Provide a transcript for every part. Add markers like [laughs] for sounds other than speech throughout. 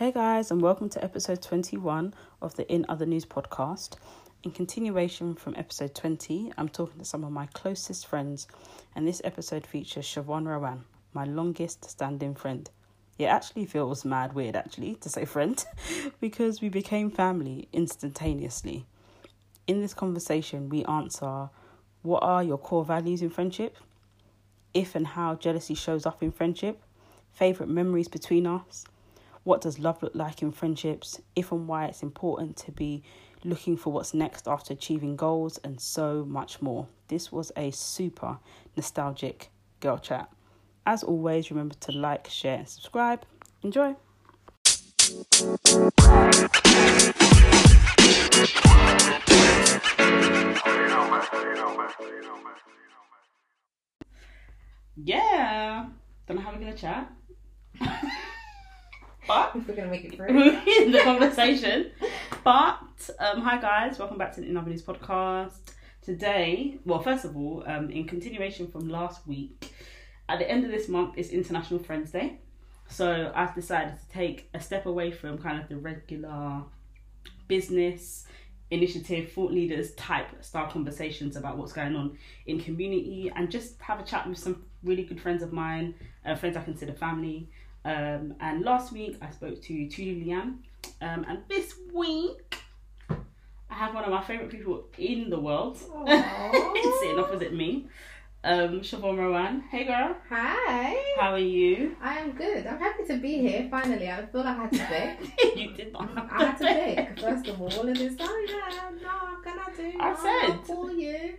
Hey guys, and welcome to episode 21 of the In Other News podcast. In continuation from episode 20, I'm talking to some of my closest friends, and this episode features Siobhan Rowan, my longest standing friend. It actually feels mad weird, actually, to say [laughs] friend, because we became family instantaneously. In this conversation, we answer what are your core values in friendship? If and how jealousy shows up in friendship? Favourite memories between us? What does love look like in friendships? If and why it's important to be looking for what's next after achieving goals, and so much more. This was a super nostalgic girl chat. As always, remember to like, share, and subscribe. Enjoy. Yeah. Don't know how we're gonna chat. [laughs] but we're gonna make it [laughs] through. in the conversation. But um, hi guys, welcome back to the In Other News podcast. Today, well, first of all, um, in continuation from last week, at the end of this month is International Friends Day. So I've decided to take a step away from kind of the regular business initiative, thought leaders type style conversations about what's going on in community and just have a chat with some really good friends of mine, uh, friends I consider family. Um, and last week I spoke to Tulu Liam. Um, and this week I have one of my favourite people in the world [laughs] sitting opposite me. Um, Siobhan Rowan. Hey girl, Hi. how are you? I am good. I'm happy to be here. Finally, I feel like I had to beg. [laughs] you did not have I had to beg. First of all, and it's oh yeah, no, I'm gonna do. I no, said. I'll call you.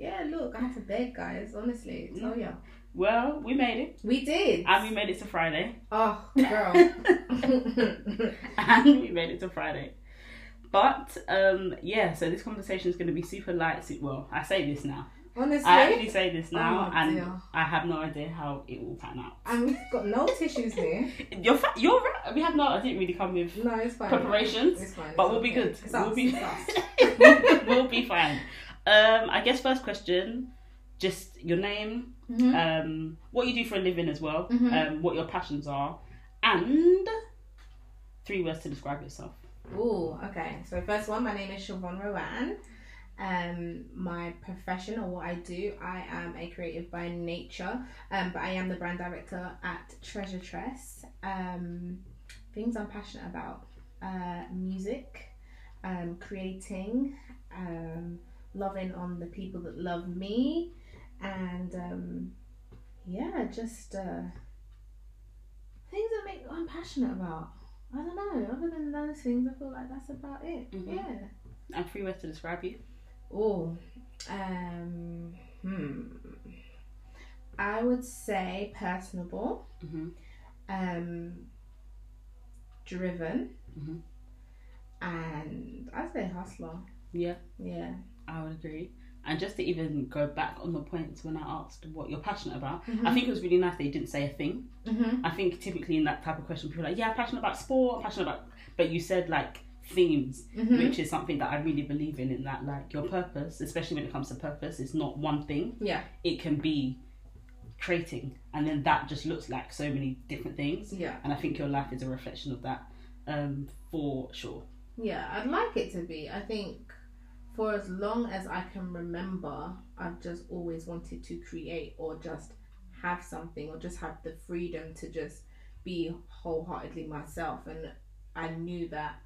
Yeah, look, I had to beg, guys. Honestly, tell ya. Well, we made it. We did. And we made it to Friday. oh, girl. [laughs] and we made it to Friday. But um, yeah, so this conversation is going to be super light. Well, I say this now. Honestly. I actually say this now, Oh, and dear. I have no idea how it will pan out. and we've got no tissues here. You're fa- you're right. We have no. I didn't really come with No, it's fine. preparations, It's fine. but we'll be good. It's we'll us, be [laughs] we'll be fine. Um, I guess first question, just your name, Mhm. um, what you do for a living as well, Mhm. um, what your passions are, and three words to describe yourself. Oh, okay. So first one, my name is Siobhan Rowan. Um, my profession or what I do, I am a creative by nature, um, but I am the brand director at Treasure Tress. Um, things I'm passionate about: uh, music, um, creating, um, loving on the people that love me, and um, yeah, just uh, things that make I'm passionate about. I don't know. Other than those things, I feel like that's about it. Mhm. Yeah. And three words to describe you. Oh, um, hmm. I would say personable, hmm um, driven, Mhm. and I'd say hustler. Yeah, Yeah. I would agree. And just to even go back on the points when I asked what you're passionate about, Mhm. I think it was really nice that you didn't say a thing. Mm-hmm. I think typically in that type of question, people are like, yeah, I'm passionate about sport, I'm passionate about, but you said like themes, Mm-hmm. which is something that I really believe in. In that, like your purpose, especially when it comes to purpose, is not one thing. Yeah. It can be creating, and then that just looks like so many different things. Yeah. And I think your life is a reflection of that, um, for sure. Yeah, I'd like it to be. I think for as long as I can remember, I've just always wanted to create or just have something or just have the freedom to just be wholeheartedly myself. And I knew that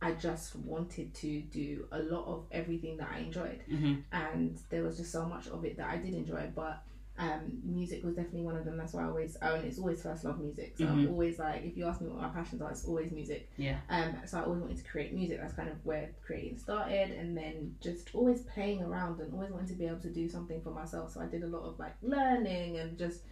I just wanted to do a lot of everything that I enjoyed. hmm And there was just so much of it that I did enjoy. But um, music was definitely one of them. That's why I always, and it's always first love music. So I'm Mhm. always like, if you ask me what my passions are, it's always music. Yeah. Um, so I always wanted to create music. That's kind of where creating started, and then just always playing around and always wanted to be able to do something for myself. So I did a lot of like learning and just,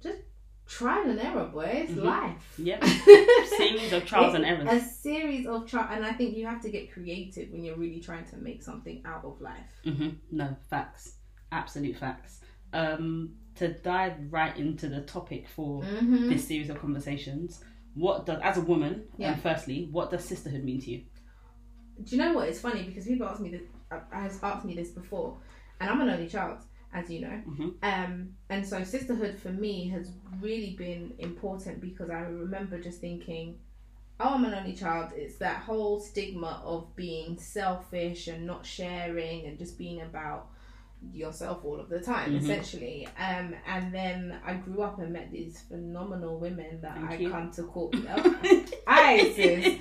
just trial and error, boy. It's Mhm. life. Yep. [laughs] Series of trials and errors. A series of trial, and I think you have to get creative when you're really trying to make something out of life. hmm No, facts. Absolute facts. Um, to dive right into the topic for Mm-hmm. this series of conversations, what does, as a woman, Yeah. um, firstly, what does sisterhood mean to you? Do you know what? It's funny because people ask me this. uh, Has asked me this before, and I'm an only child, as you know. Mhm. Um, and so sisterhood for me has really been important because I remember just thinking, oh, I'm an only child. It's that whole stigma of being selfish and not sharing and just being about yourself all of the time, Mhm. essentially. Um, and then I grew up and met these phenomenal women that Thank I you. come to call. [laughs] I sis.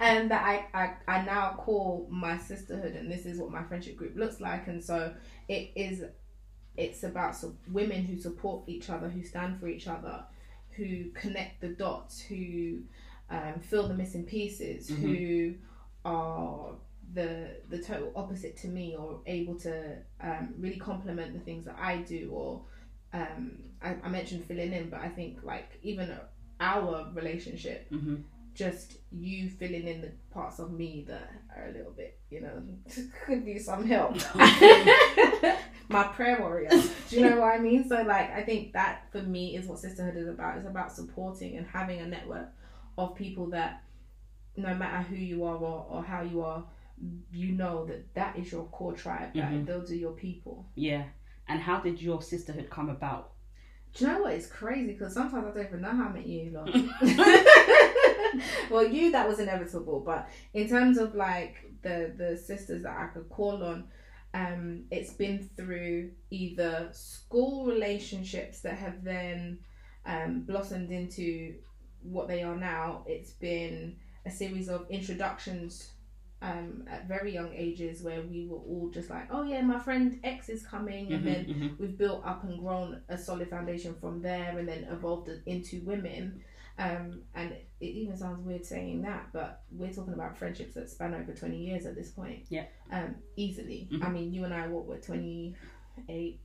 and [laughs] that I, I I now call my sisterhood, and this is what my friendship group looks like. And so it is, it's about so women who support each other, who stand for each other, who connect the dots, who um, fill the missing pieces, Mhm. who are the the total opposite to me, or able to um, really complement the things that I do, or um, I, I mentioned filling in, but I think like even our relationship hmm just you filling in the parts of me that are a little bit, you know, [laughs] could be some help. [laughs] My prayer warrior. Do you know what I mean? So, like, I think that for me is what sisterhood is about. It's about supporting and having a network of people that, no matter who you are or, or how you are, you know that that is your core tribe. Mhm. those are your people. Yeah. And how did your sisterhood come about? Do you know what? It's crazy because sometimes I don't even know how I met you. [laughs] [laughs] Well, you that was inevitable, but in terms of like the the sisters that I could call on, um, it's been through either school relationships that have then um, blossomed into what they are now. It's been a series of introductions um, at very young ages where we were all just like, oh yeah, my friend X is coming, and Mhm, then mhm. we've built up and grown a solid foundation from there and then evolved into women um, and it even sounds weird saying that but we're talking about friendships that span over 20 years at this point Yeah. um, easily Mhm. i mean you and i what were 28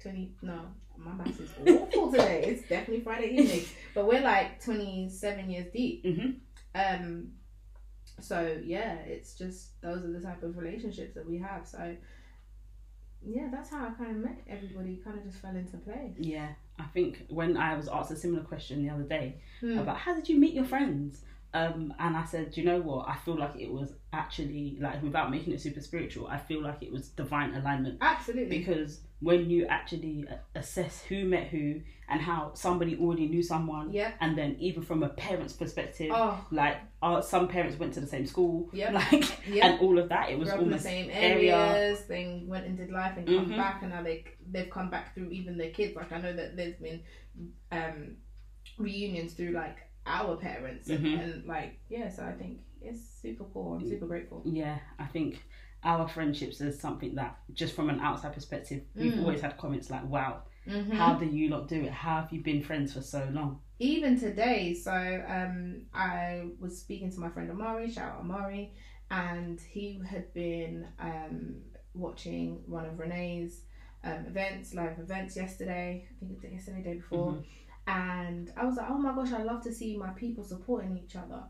20 no my maths is [laughs] awful today it's definitely friday evening but we're like 27 years deep Mhm. um so yeah it's just those are the type of relationships that we have so yeah that's how i kind of met everybody kind of just fell into place Yeah. I think when I was asked a similar question the other day Hmm. about how did you meet your friends? Um, and I said, you know what? I feel like it was actually like without making it super spiritual. I feel like it was divine alignment absolutely because when you actually assess who met who and how somebody already knew someone, yeah and then even from a parent's perspective, oh like uh, some parents went to the same school, yeah [laughs] like Yep. and all of that. It was grew up the almost same area. areas then went and did life and come Mhm. back and now they they've come back through even their kids like i know that there's been um reunions through like our parents and, Mhm. and like yeah so i think it's super cool i'm super grateful Yeah, I think our friendships is something that just from an outside perspective, we've Mm. always had comments like, "Wow, Mhm. how do you lot do it? How have you been friends for so long?" even today so um i was speaking to my friend amari shout out amari and he had been um watching one of renee's um, events live events yesterday i think it was yesterday day before Mhm. and i was like oh my gosh i love to see my people supporting each other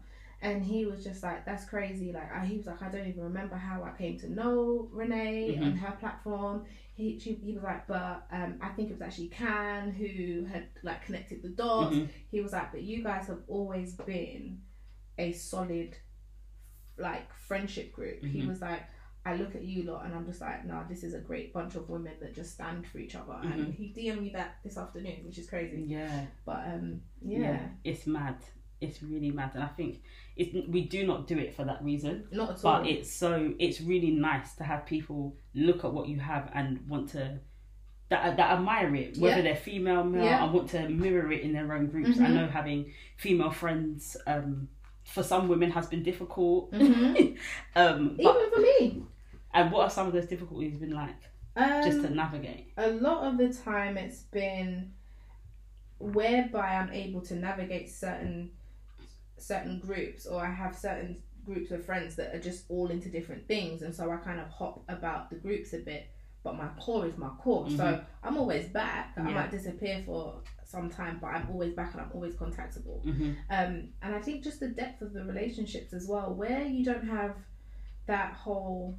and he was just like that's crazy like I, he was like i don't even remember how i came to know renee Mhm. and her platform he, she, he was like but um, i think it was actually can who had like connected the dots Mhm. he was like, but you guys have always been a solid, like, friendship group. He Mhm. was like, I look at you lot and I'm just like, nah, this is a great bunch of women that just stand for each other. And Mhm. he DM'd me that this afternoon, which is crazy. Yeah, But um, yeah, yeah, it's mad. It's really mad, and I think it's we do not do it for that reason. not at all. But it's so it's really nice to have people look at what you have and want to that that admire it, whether Yeah. they're female, male, Yeah. and want to mirror it in their own groups. I Mhm. know having female friends um, for some women has been difficult. Mhm. [laughs] um, but, Even for me. and what are some of those difficulties been like Um, just to navigate? a lot of the time it's been whereby I'm able to navigate certain certain groups or I have certain groups of friends that are just all into different things and so I kind of hop about the groups a bit but my core is my core. So Mhm. I'm always back. I might disappear for some time, but I'm always back and I'm always contactable. hmm Um, and I think just the depth of the relationships as well, where you don't have that whole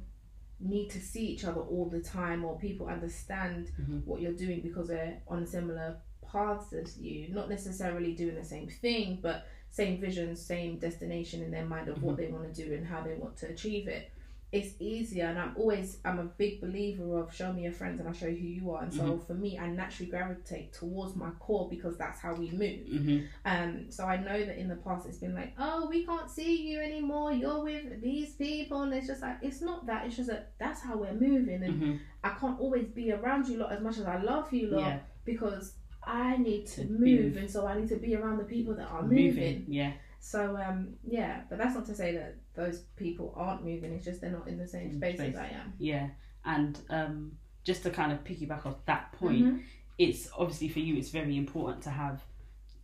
need to see each other all the time or people understand Mhm. what you're doing because they're on similar paths as you, not necessarily doing the same thing, but same vision, same destination in their mind of what they want to do and how they want to achieve it. It's easier, and I'm always I'm a big believer of show me your friends and I'll show you who you are. And so for me, I naturally gravitate towards my core because that's how we move. hmm Um, so I know that in the past it's been like, oh, we can't see you anymore. You're with these people, and it's just like it's not that. It's just that that's how we're moving, and hmm I can't always be around you lot as much as I love you lot Yeah. because I need to To move, and so I need to be around the people that are moving. Moving. Yeah. So um, yeah, but that's not to say that those people aren't moving. It's just they're not in the same In space, space. as I am. Yeah. And um, just to kind of piggyback off that point, Mhm. it's obviously for you, it's very important to have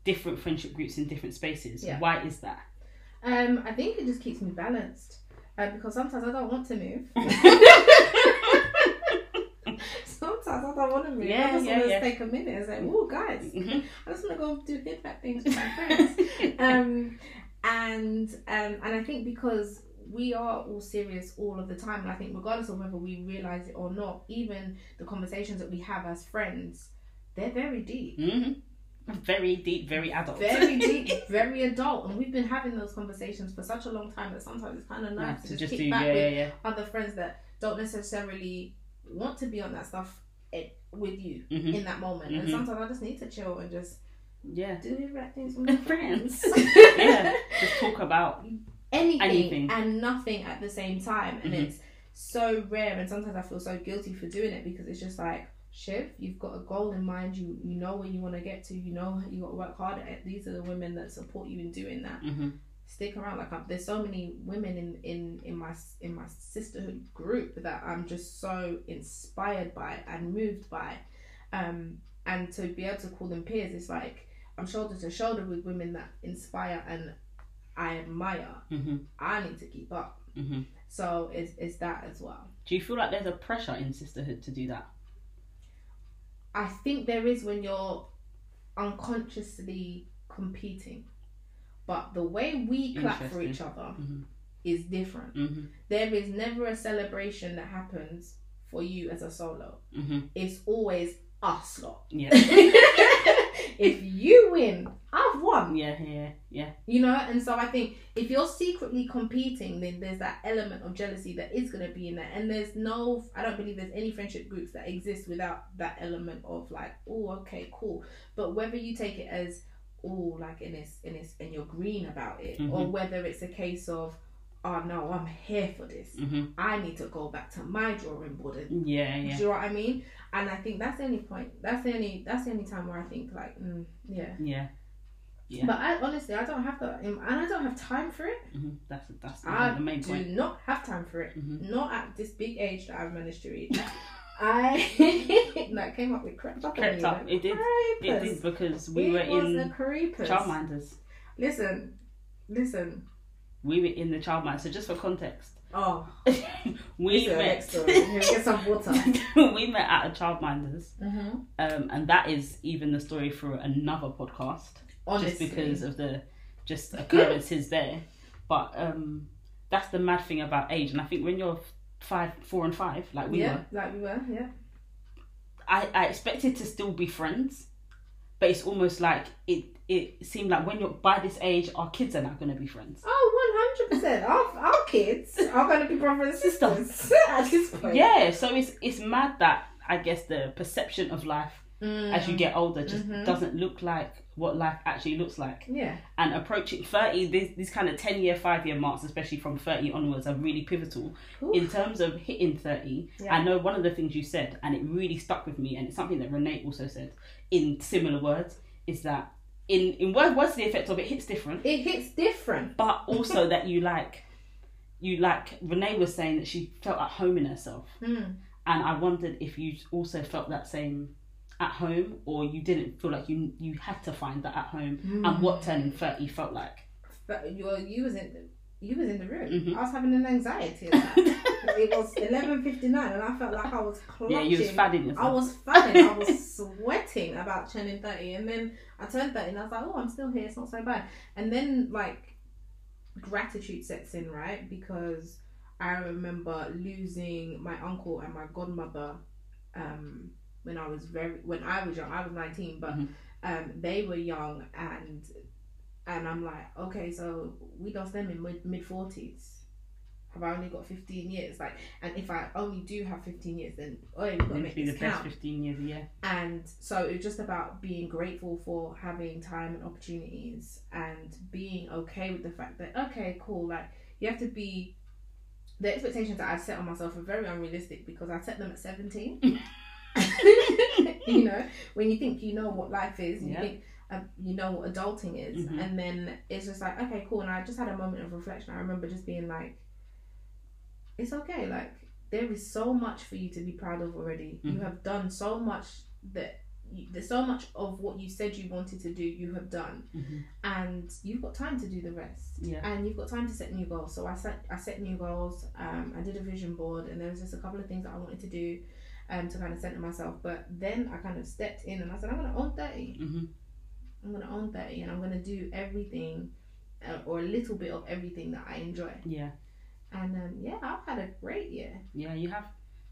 different friendship groups in different spaces. Yeah. Why is that? Um, I think it just keeps me balanced uh, because sometimes I don't want to move. [laughs] [laughs] Sometimes I don't want to move. Yeah, I just yeah, want to yeah. take a minute and say, "Oh, guys, Mhm. I just want to go do hip hop things with my friends." [laughs] um, and um, and I think because we are all serious all of the time, and I think regardless of whether we realize it or not, even the conversations that we have as friends, they're very deep, Mhm. Very deep, very adult. very [laughs] deep, very adult, and we've been having those conversations for such a long time that sometimes it's kind of nice Nice to, just, just kick do, back yeah, with yeah, yeah. other friends that don't necessarily want to be on that stuff eh, with you Mhm. in that moment. And Mhm. sometimes I just need to chill and just Yeah. do the right things with my friends. [laughs] Yeah. Just talk about. anything, Anything. and nothing at the same time. And Mhm. it's so rare and sometimes I feel so guilty for doing it because it's just like Shiv, you've got a goal in mind, you you know where you want to get to, you know you got to work hard at it. These are the women that support you in doing that. Stick around. Like I'm, there's so many women in, in in my in my sisterhood group that I'm just so inspired by and moved by, um, and to be able to call them peers, it's like I'm shoulder to shoulder with women that inspire and I admire. hmm I need to keep up. hmm So it's, it's that as well. Do you feel like there's a pressure in sisterhood to do that? I think there is when you're unconsciously competing, but the way we clap for each other Mhm. is different. hmm There is never a celebration that happens for you as a solo. hmm It's always us lot. Yeah. [laughs] if you win, I've won. Yeah. Yeah. Yeah. You know, and so I think if you're secretly competing, then there's that element of jealousy that is going to be in there. And there's no, I don't believe there's any friendship groups that exist without that element of like, oh, okay, cool. But whether you take it as, oh, like in this, in this, and you're green about it, or Mhm. whether it's a case of, oh no, I'm here for this. hmm I need to go back to my drawing board and Yeah. do you know what I mean? And I think that's the only point. That's the only. That's the only time where I think like, mm, yeah. Yeah. Yeah. But I honestly, I don't have that, and I don't have time for it. hmm That's that's I the main point. I do not have time for it. Mhm. Not at this big age that I've managed to reach. [laughs] I [laughs] that came up with crept up Crept up. It did. It did because we It were in the creepers. childminders. Listen, listen. We were in the childminder. So just for context, Oh, [laughs] we this is the met. get some water. [laughs] we met at a childminders, mm-hmm. um, and that is even the story for another podcast. Honestly, just because of the just occurrences there. But um, that's the mad thing about age, and I think when you're five, four, and five, like we yeah, were, like we were, yeah. I, I expected to still be friends, but it's almost like it. It seemed like when you're by this age, our kids are not going to be friends. Oh, 100%. Our, our kids are going to be brothers and sisters [laughs] at this point. Yeah, so it's it's mad that I guess the perception of life as you get older just Mhm. doesn't look like what life actually looks like. Yeah. and approaching 30 these, these kind of 10 year 5 year marks especially from 30 onwards are really pivotal Oof. in terms of hitting 30 Yeah. i know one of the things you said and it really stuck with me and it's something that renee also said in similar words is that in in word words to the effect of it hits different It hits different. but [laughs] also that you like you like renee was saying that she felt at home in herself Mm. and i wondered if you also felt that same at home or you didn't feel like you you had to find that at home and what turning 30 felt like But you're using you was in the room. Mhm. I was having an anxiety [laughs] attack. it was eleven fifty nine, and I felt like I was clutching. Yeah, you was fadding yourself. I was fanning. I was [laughs] sweating about turning thirty, and then I turned thirty, and I was like, "Oh, I'm still here. It's not so bad." And then like gratitude sets in, right? Because I remember losing my uncle and my godmother um, when I was very when I was young. I was nineteen, but Mhm. um, they were young, and and I'm like, okay, so we lost them in mid mid forties. Have I only got fifteen years? Like, and if I only do have fifteen years, then oh, we've got to make be this the best count. 15 years yeah. And so it's just about being grateful for having time and opportunities and being okay with the fact that, okay, cool, like you have to be. The expectations that I set on myself are very unrealistic because I set them at 17. [laughs] [laughs] you know, when you think you know what life is, you Yeah. think uh, you know what adulting is, Mhm. and then it's just like, okay, cool. And I just had a moment of reflection. I remember just being like, it's okay. Like, there is so much for you to be proud of already. You Mhm. have done so much that you, there's so much of what you said you wanted to do, you have done, Mhm. and you've got time to do the rest. Yeah. And you've got time to set new goals. So I set I set new goals. Um, I did a vision board, and there was just a couple of things that I wanted to do, um, to kind of center myself. But then I kind of stepped in, and I said, I'm gonna own thirty. Mhm. I'm gonna own thirty, and I'm gonna do everything, uh, or a little bit of everything that I enjoy. Yeah. And um, yeah, I've had a great year. Yeah, you have.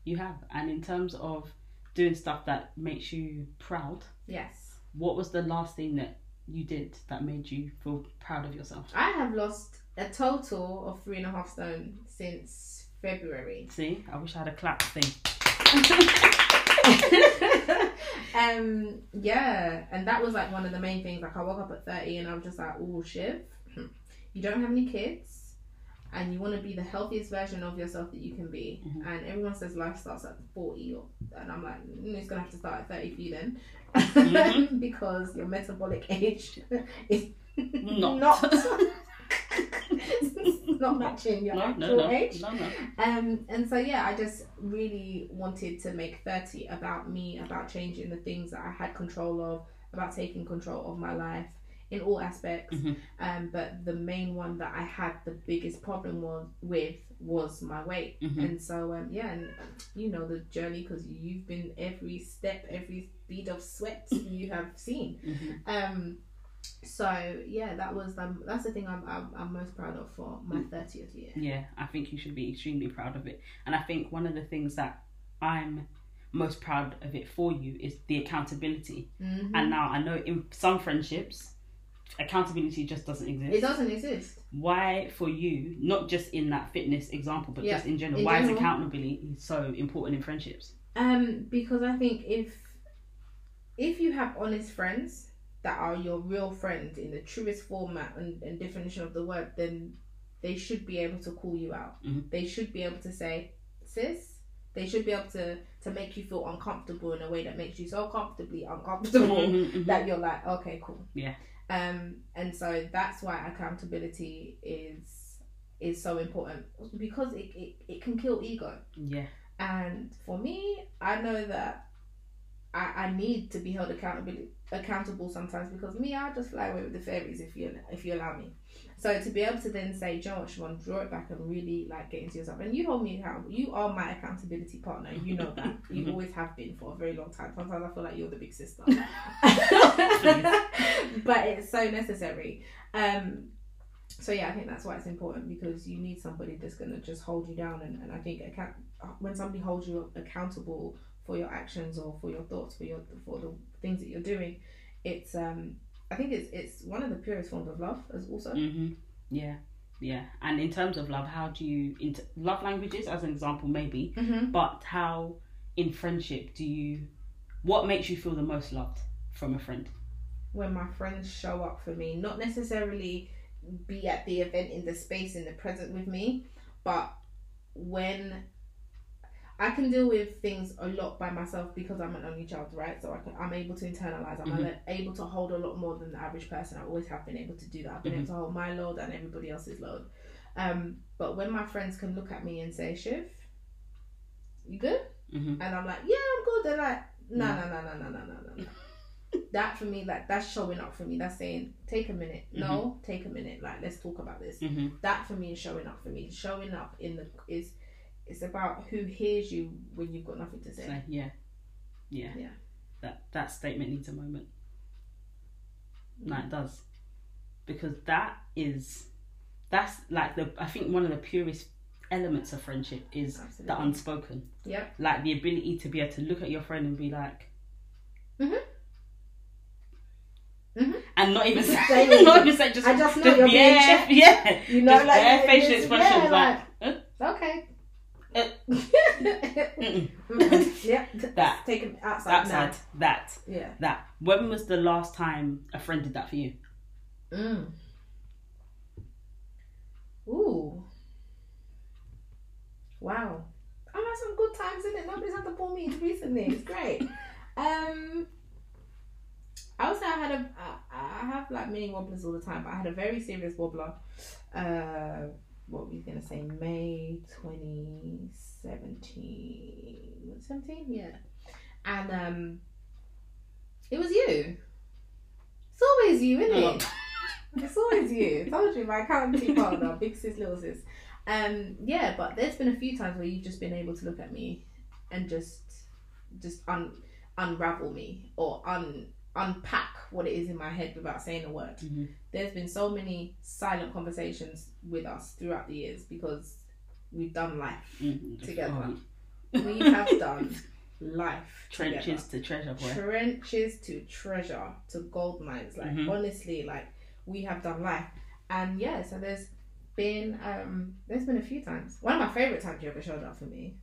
You have. And in terms of doing stuff that makes you proud, Yes, what was the last thing that you did that made you feel proud of yourself? I have lost a total of three and a half stone since February. See, I wish I had a clap thing. [laughs] um, yeah, and that was like one of the main things. Like I woke up at thirty, and I'm just like, "Oh, Shiv, you don't have any kids, and you want to be the healthiest version of yourself that you can be." Mhm. And everyone says life starts at forty, or, and I'm like, mm, "It's gonna have to start at thirty for you then." Mhm. [laughs] because your metabolic [laughs] age is Not. not, not matching your No, actual no, no, age. no, no. Um, and so yeah, I just really wanted to make thirty about me, about changing the things that I had control of, about taking control of my life in all aspects. Mhm. Um, but the main one that I had the biggest problem was with was my weight. Mhm. And so um, yeah, and you know the journey because you've been every step, every bead of sweat you have seen. Mhm. Um, so yeah, that was um, that's the thing I'm, I'm I'm most proud of for my thirtieth year. Yeah, I think you should be extremely proud of it. And I think one of the things that I'm most proud of it for you is the accountability. Mhm. And now I know in some friendships, accountability just doesn't exist. It doesn't exist. Why, for you, not just in that fitness example, but Yeah, just in general, in why general. is accountability so important in friendships? Um, because I think if if you have honest friends that are your real friends in the truest format and, and definition of the word, then they should be able to call you out. Mhm. They should be able to say, sis. They should be able to to make you feel uncomfortable in a way that makes you so comfortably uncomfortable Mhm, [laughs] mhm. that you're like, okay, cool. Yeah. Um, and so that's why accountability is is so important because it, it, it can kill ego. yeah. And for me, I know that I, I need to be held accountable accountable sometimes because me, I just fly away with the fairies if you if you allow me. So to be able to then say, Joe, Siobhan, draw it back and really like get into yourself. And you hold me accountable. You are my accountability partner. You know that. [laughs] you always have been for a very long time. Sometimes I feel like you're the big sister. [laughs] but it's so necessary. Um so yeah, I think that's why it's important because you need somebody that's gonna just hold you down and, and I think account when somebody holds you accountable for your actions or for your thoughts for your for the things that you're doing, it's um I think it's it's one of the purest forms of love as also. hmm Yeah. Yeah. And in terms of love, how do you, int- love languages as an example, maybe, Mm-hmm. but how in friendship do you, what makes you feel the most loved from a friend? When my friends show up for me, not necessarily be at the event in the space in the present with me, but when I can deal with things a lot by myself because I'm an only child, right? So I can, I'm able to internalize. I'm Mhm. able to hold a lot more than the average person. I always have been able to do that. I've been able to hold my load and everybody else's load. Um, but when my friends can look at me and say, "Shiv, you good?" hmm and I'm like, "Yeah, I'm good," they're like, "No, no, no, no, no, no, no, no." that for me, like that's showing up for me. That's saying, take a minute. No, take a minute. Like let's talk about this. hmm That for me is showing up for me. Showing up in the is it's about who hears you when you've got nothing to say. So yeah, yeah, Yeah. That that statement needs a moment. No, it does, because that is that's like the I think one of the purest elements of friendship is Absolutely. the unspoken. Yeah. Like the ability to be able to look at your friend and be like. Mhm. Mhm. And not even say, Say [laughs] not even say, just, I just know just you're being yeah, checked. [laughs] yeah, You know, just like bare facial expressions, yeah, like, like, okay. Mm-mm. [laughs] yeah. That. Take it outside, outside that. Yeah. that. When was the last time a friend did that for you? Mm. Ooh. Wow. I've had some good times in it. Nobody's had to pull me recently. It's great. [laughs] um, I also I had a. I, I have like mini wobblers all the time, but I had a very serious wobbler. Uh, what were you gonna say? May twenty seventeen. Seventeen, yeah. And um, it was you. It's always you, isn't it? [laughs] It's always you. I told you my accountancy partner, big sis, little sis. Um, yeah, but there's been a few times where you've just been able to look at me and just, just un, unravel me or un, unpack what it is in my head without saying a word. Mhm. There's been so many silent conversations with us throughout the years because we've done life. Mhm. Together. Oh, We have done life. [laughs] trenches together to treasure, boy. trenches to treasure to gold mines like Mhm. honestly like we have done life and yeah so there's been um there's been a few times one of my favorite times you ever showed up for me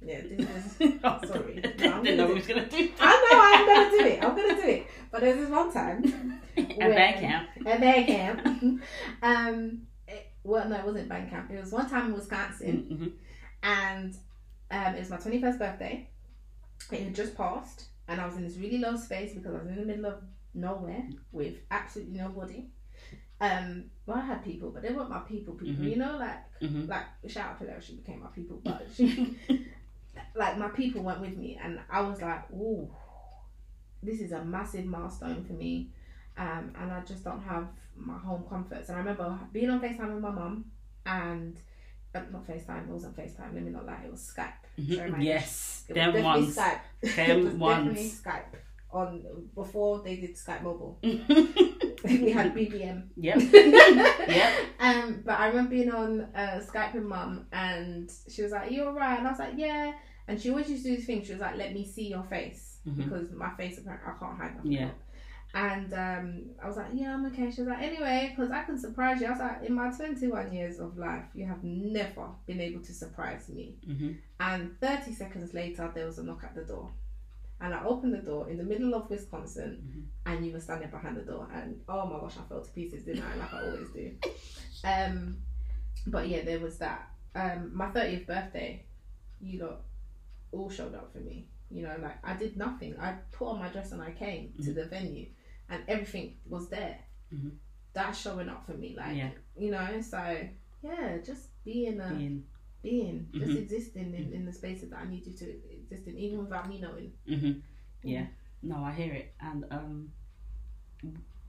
yeah [laughs] this is Sorry. I didn't know we was gonna do I know I'm gonna do it I'm gonna do it but there's this one time [laughs] At band camp. at band camp [laughs] um it, well no it wasn't band camp it was one time in Wisconsin Mhm. and um, it was my 21st birthday. It had just passed, and I was in this really low space because I was in the middle of nowhere with absolutely nobody. Um, well, I had people, but they weren't my people. People, Mhm. you know, like Mhm. like shout out to her, she became my people, but she, like my people went with me, and I was like, ooh, this is a massive milestone for me, um, and I just don't have my home comforts. And I remember being on Facetime with my mum, and uh, not FaceTime, it wasn't FaceTime. Let me not lie, it was Skype. Mhm. my Yes, It them ones. Skype. [laughs] Them it was definitely ones. Skype on before they did Skype mobile. [laughs] we had BBM. Yep. [laughs] Yeah. Um, but I remember being on uh, Skype with mum, and she was like, "You alright?" And I was like, "Yeah." And she always used to do this thing. She was like, "Let me see your face," Mhm. because my face apparently I can't hide my Yeah. And um, I was like, "Yeah, I'm okay." She was like, "Anyway, because I can surprise you." I was like, "In my 21 years of life, you have never been able to surprise me." Mhm. And 30 seconds later, there was a knock at the door. And I opened the door in the middle of Wisconsin, Mhm. and you were standing behind the door. And oh my gosh, I fell to pieces, didn't I? Like I always do. Um, but yeah, there was that. Um, my 30th birthday, you lot all showed up for me. You know, like I did nothing. I put on my dress and I came to Mhm. the venue, and everything was there. Mhm. That's showing up for me. Like, Yeah. you know, so yeah, just being a Being. being, just Mhm. existing in, in the spaces that I need you to exist in, even without me knowing. Mhm. Yeah. No, I hear it. And um,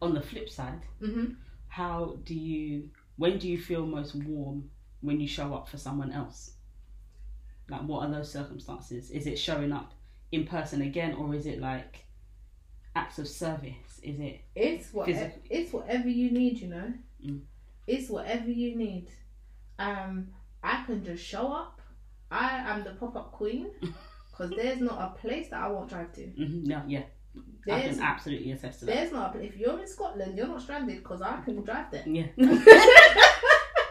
on the flip side, Mm-hmm. how do you? When do you feel most warm when you show up for someone else? Like, what are those circumstances? Is it showing up in person again, or is it like acts of service? Is it? It's what Physical. it's whatever you need, you know. Mm. It's whatever you need. Um, I can just show up. I am the pop up queen [laughs] because there's not a place that I won't drive to. Mhm. No, yeah, I can absolutely attest to that. there's not if you're in Scotland, you're not stranded because I can drive there. Yeah. [laughs] [laughs]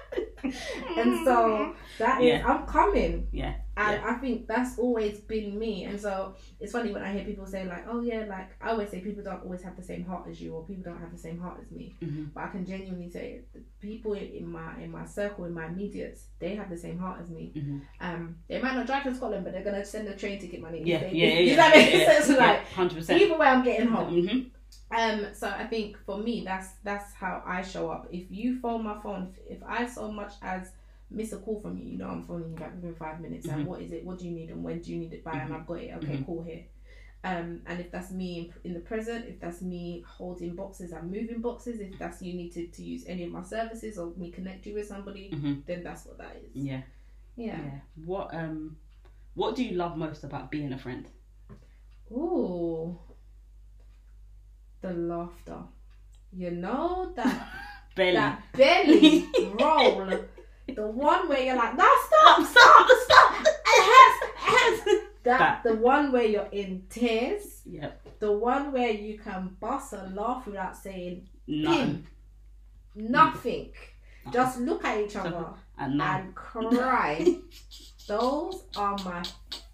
And so that is Yeah. I'm coming. Yeah. And I think that's always been me. And so it's funny when I hear people say like, oh yeah, like I always say people don't always have the same heart as you or people don't have the same heart as me. Mhm. But I can genuinely say the people in my in my circle, in my immediates, they have the same heart as me. Mhm. Um they might not drive to Scotland, but they're gonna send a train ticket money. Yeah, they- yeah, yeah, [laughs] Does yeah. that make yeah, [laughs] sense? Like hundred percent. either way I'm getting home. Mhm. Um, so I think for me, that's that's how I show up. If you phone my phone, if, if I so much as miss a call from you, you know I'm phoning you back within five minutes. And Mhm. what is it? What do you need? And when do you need it by? And I've got it. Okay, Mhm. cool here. Um, and if that's me in, in the present, if that's me holding boxes and moving boxes, if that's you needed to use any of my services or me connect you with somebody, Mhm. then that's what that is. Yeah. Yeah. Yeah. What um, what do you love most about being a friend? Ooh. The laughter. You know that [laughs] Belly. that belly [laughs] roll. The one where you're like, no, stop, [laughs] stop, stop. It hurts, it hurts. [laughs] That, That. the one where you're in tears. Yep. The one where you can bust a laugh without saying None. nothing. Just look at each other And and cry. [laughs] Those are my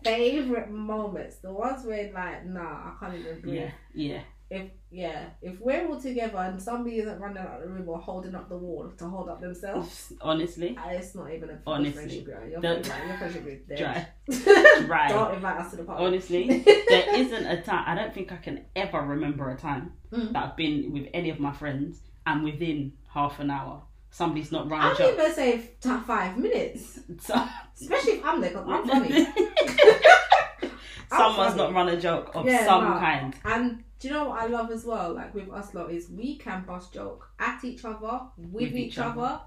favorite moments. The ones where like, nah, I can't even breathe. Yeah. Yeah. If yeah, if we're all together and somebody isn't running out of the room or holding up the wall to hold up themselves, [laughs] Honestly. uh, it's not even a Honestly. friendship. Girl. Your, friendship, your friendship is dead. Dry. [laughs] Dry. Don't invite us to the party. Honestly, [laughs] there isn't a time. I don't think I can ever remember a time Mm. that I've been with any of my friends, and within half an hour, somebody's not run I a don't joke. even say five minutes, So, especially if I'm there. Cause I'm funny. Someone's not run a joke of Yeah, some no. kind. And do you know what I love as well? Like with us lot is we can bust joke at each other, with, With each, other, other.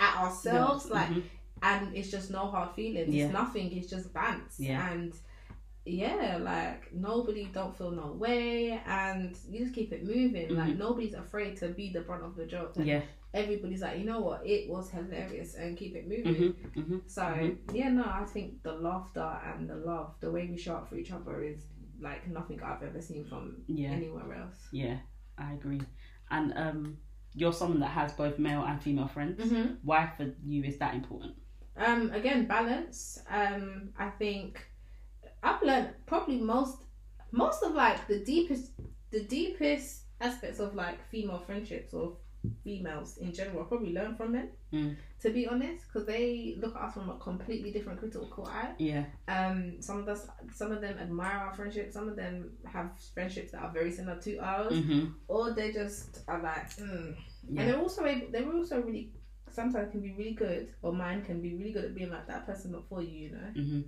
at ourselves, like, Mhm. and it's just no hard feelings. Yeah. It's nothing. It's just bants. Yeah. And yeah, like nobody don't feel no way, and you just keep it moving. Like Mhm. nobody's afraid to be the brunt of the joke. And Yeah. Everybody's like, you know what? It was hilarious, and keep it moving. hmm hmm So Mhm. yeah, no, I think the laughter and the love, the way we show up for each other, is like nothing I've ever seen from Yeah. anywhere else. Yeah. I agree. And um, you're someone that has both male and female friends. Mm-hmm. Why for you is that important? Um, again, balance. Um, I think I've learned probably most, most of like the deepest, the deepest aspects of like female friendships or females in general. I probably learn from men. Mm. To be honest, because they look at us from a completely different critical eye. Yeah. Um, some of us, some of them admire our friendship. Some of them have friendships that are very similar to ours, hmm or they just are like, mm. Yeah. and they're also able. They're also really sometimes can be really good, or mine can be really good at being like that person not for you, you know. hmm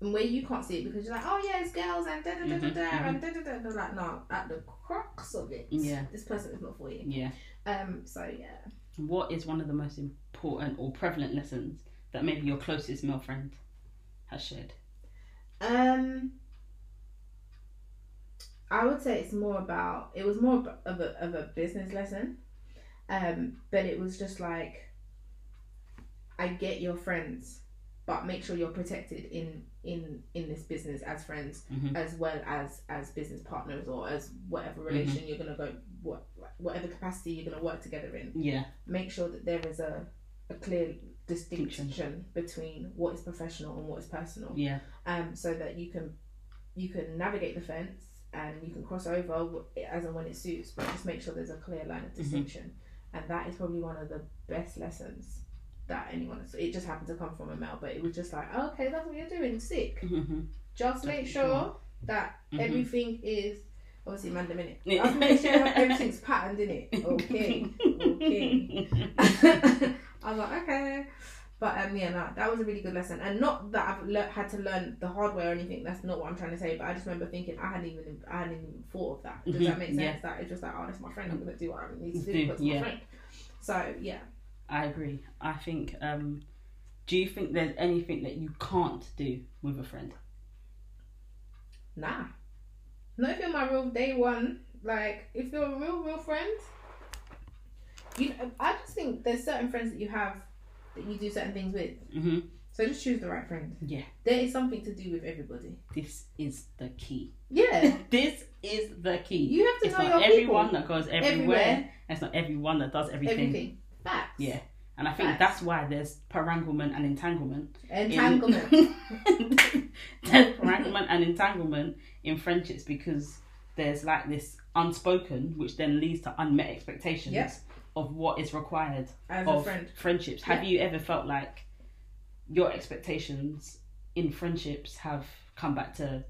And where you can't see it because you're like, oh yeah, it's girls and da da da da Mhm, da and da da da. They're like, no, at the crux of it, Yeah. this person is not for you. Yeah. Um, so yeah. What is one of the most important or prevalent lessons that maybe your closest male friend has shared? Um, I would say it's more about. It was more of a of a business lesson, um, but it was just like, I get your friends, but make sure you're protected in in in this business as friends, Mhm. as well as as business partners or as whatever relation you're gonna go what whatever capacity you're gonna work together in. Yeah. Make sure that there is a a clear distinction between what is professional and what is personal Yeah. um, so that you can you can navigate the fence and you can cross over as and when it suits, but just make sure there's a clear line of distinction. And that is probably one of the best lessons that anyone. Has, it just happened to come from a male, but it was just like, okay, that's what you're doing. Sick. hmm Just make Definitely. sure that Mhm. everything is obviously man the minute. Yeah. Just make sure everything's patterned in it. [laughs] Okay. okay. [laughs] I was like, okay. But um, yeah, no, that was a really good lesson, and not that I've le- had to learn the hard way or anything. That's not what I'm trying to say. But I just remember thinking I hadn't even I hadn't even thought of that. Does Mhm, that make sense? yeah. That it's just like, oh, that's my friend. I'm gonna do what I need to do it's yeah. my friend. So yeah, I agree. I think. Um, do you think there's anything that you can't do with a friend? nah. Not if you're my real day one. Like if you're a real real friend, you. I just think there's certain friends that you have that you do certain things with. hmm So just choose the right friend. Yeah. There is something to do with everybody. This is the key. Yeah. [laughs] This is the key. You have to it's know not your everyone people. that goes everywhere. Everywhere. It's not everyone that does everything. Everything. Facts. Yeah. And I think Facts. that's why there's paranglement and entanglement. in- Entanglement. [laughs] there's paranglement and entanglement in friendships because there's like this unspoken, which then leads to unmet expectations Yep. of what is required As a of friend. friendships. Have you ever felt like your expectations in friendships have come back to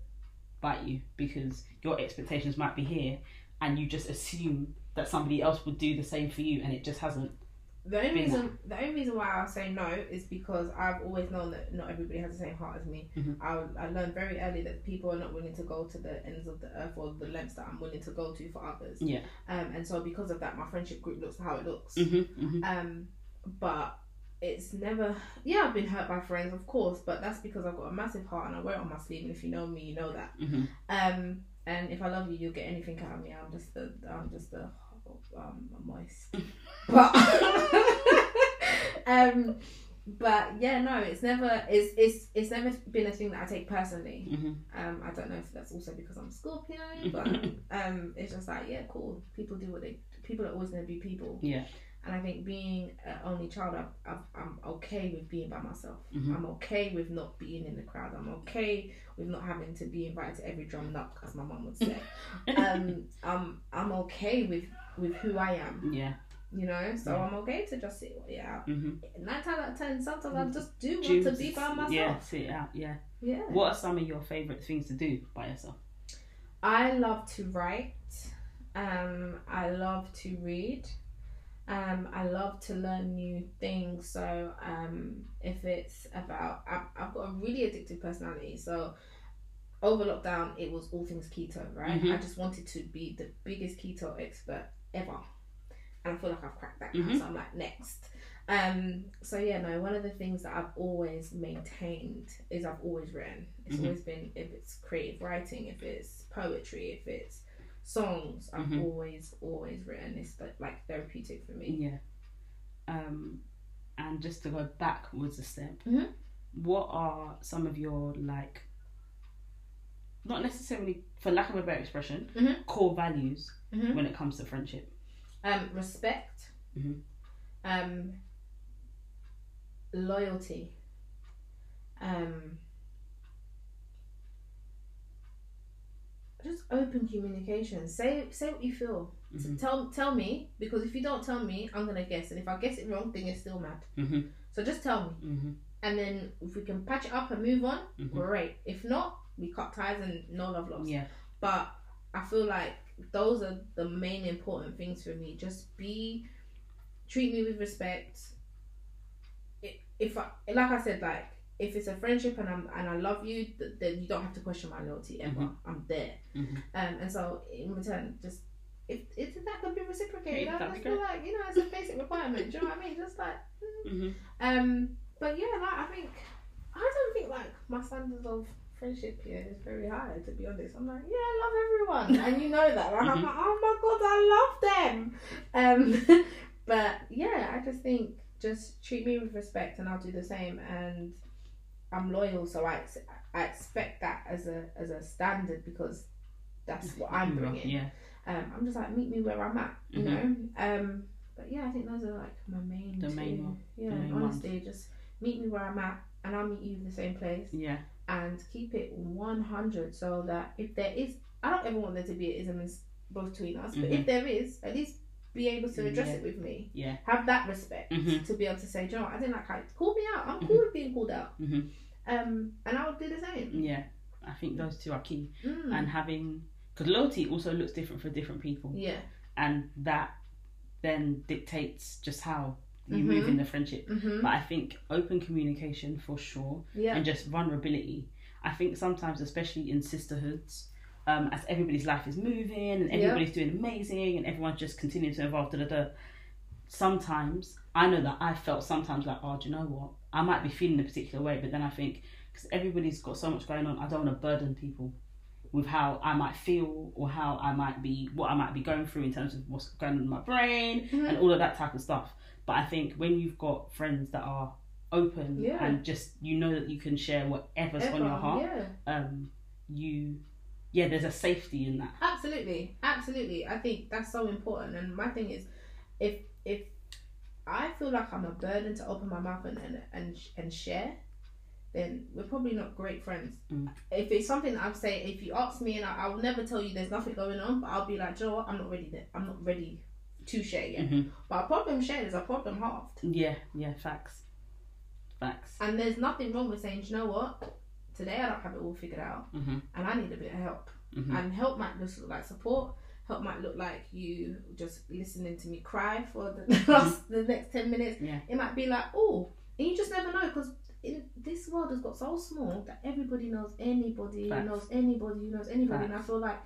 bite you because your expectations might be here and you just assume that somebody else would do the same for you and it just hasn't? The only reason the only reason why I say no is because I've always known that not everybody has the same heart as me. Mhm. I, I learned very early that people are not willing to go to the ends of the earth or the lengths that I'm willing to go to for others. Yeah. Um, and so because of that, my friendship group looks how it looks. Mm-hmm, mm-hmm. Um, but it's never. Yeah, I've been hurt by friends, of course, but that's because I've got a massive heart and I wear it on my sleeve. And if you know me, you know that. Mm-hmm. Um, and if I love you, you'll get anything out of me. I'm just the, I'm just the, um, moist. [laughs] but, [laughs] um, but yeah, no, it's never, it's, it's, it's never been a thing that I take personally. Mm-hmm. Um, I don't know if that's also because I'm a Scorpio, [laughs] but um, it's just like, yeah, cool. People do what they, people are always gonna be people. Yeah. And I think being an only child, I, I'm okay with being by myself. Mhm. I'm okay with not being in the crowd. I'm okay with not having to be invited to every drum knock, as my mum would say. [laughs] um, I'm I'm okay with with who I am, Yeah. You know. So Yeah. I'm okay to just sit it out. Mm-hmm. Nine times out of ten, sometimes I just do want to be by myself. Yeah, sit it out. Yeah. yeah. What are some of your favorite things to do by yourself? I love to write. Um, I love to read. Um, I love to learn new things. So um, if it's about, I've, I've got a really addictive personality. So over lockdown, it was all things keto, right? Mhm. I just wanted to be the biggest keto expert ever, and I feel like I've cracked that. Mhm. So I'm like next. Um, so yeah, no. One of the things that I've always maintained is I've always written. It's Mhm. always been if it's creative writing, if it's poetry, if it's songs. I've Mhm. always always written. It's like, therapeutic for me. Yeah. Um, and just to go backwards a step, Mhm. what are some of your like, not necessarily for lack of a better expression, Mhm. core values Mhm. when it comes to friendship? Um, respect. Mhm. Um, loyalty. Um, just open communication. Say say what you feel. So Mhm. tell tell me because if you don't tell me, I'm gonna guess, and if I guess it wrong, then you're still mad. Mhm. So just tell me, Mhm. and then if we can patch it up and move on, Mhm. great. If not, we cut ties and no love lost. Yeah. But I feel like those are the main important things for me. Just be, treat me with respect. If I, like I said, like if it's a friendship and I'm and I love you, th- then you don't have to question my loyalty ever. Mhm. I'm there. Mhm. Um, and so in return, just if if that could be reciprocated, Yeah, I just feel like you know it's a basic requirement. Do you know what I mean? Just like. mm. Mhm. Um, but yeah, like I think I don't think like my standards of friendship here is very high. To be honest, I'm like, yeah, I love everyone, [laughs] and you know that. Like, I'm Mhm. like, oh my god, I love them. Um, [laughs] but yeah, I just think just treat me with respect, and I'll do the same. And I'm loyal, so I ex- I expect that as a as a standard because that's what I'm bringing. Yeah. Um, I'm just like meet me where I'm at, you Mhm. know. Um, but yeah, I think those are like my main. The two. main one- Yeah, main honestly, just meet me where I'm at, and I'll meet you in the same place, Yeah. And keep it 100, so that if there is, I don't ever want there to be an ism between us, but Mhm. if there is, at least be able to address Yeah. it with me. Yeah. Have that respect Mhm. to be able to say, Joe, I didn't like how call me out. I'm Mhm. cool with being called out. Mhm. Um, and I would do the same. Yeah. I think those two are key. Mm. And having, because loyalty also looks different for different people. yeah. and that then dictates just how you Mhm. move in the friendship. Mm-hmm. But I think open communication for sure, Yeah. and just vulnerability. I think sometimes, especially in sisterhoods, um, as everybody's life is moving and Yeah. everybody's doing amazing and everyone's just continuing to evolve, da da da. Sometimes I know that I felt sometimes like, oh, do you know what? I might be feeling a particular way, but then I think because everybody's got so much going on, I don't want to burden people with how I might feel or how I might be, what I might be going through in terms of what's going on in my brain Mhm. and all of that type of stuff. But I think when you've got friends that are open Yeah. and just you know that you can share whatever's on your heart, Yeah. um, you, yeah, there's a safety in that. Absolutely, absolutely. I think that's so important. And my thing is, if if I feel like I'm a burden to open my mouth and and and, and share, then we're probably not great friends. Mm. If it's something that I'm saying, if you ask me and I, I will never tell you there's nothing going on, but I'll be like, Joe, I'm not ready. There. I'm not ready to share yet. Mhm. But a problem shared is a problem halved. Yeah, yeah, facts, facts. And there's nothing wrong with saying, you know what? Today I don't have it all figured out, Mhm. and I need a bit of help. Mhm. And help might just look like support. help might look like you just listening to me cry for the [laughs] last the next ten minutes. Yeah. It might be like, oh, and you just never know because this world has got so small that everybody knows anybody Facts. knows anybody knows anybody, and I feel like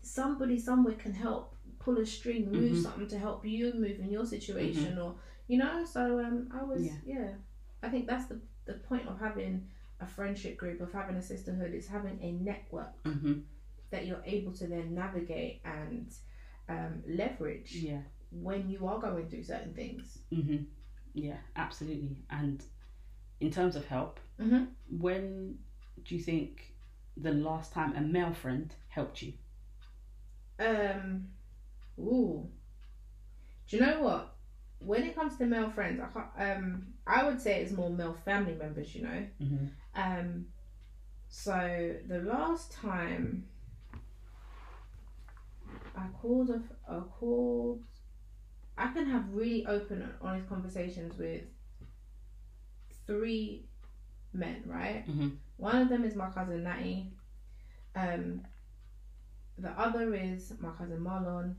somebody somewhere can help pull a string, move Mhm. something to help you move in your situation, or you know. So um, I was Yeah. yeah. I think that's the the point of having a friendship group, of having a sisterhood, is having a network Mhm. that you're able to then navigate and um, leverage Yeah. when you are going through certain things. Mhm. Yeah. Absolutely. And in terms of help, Mm-hmm. when do you think the last time a male friend helped you? Um, ooh. Do you know what? When it comes to male friends, I can't, um, I would say it's more male family members. You know, Mm-hmm. um, so the last time I called a, I called, I can have really open and honest conversations with three men, right? Mhm. One of them is my cousin Natty. Um, the other is my cousin Marlon,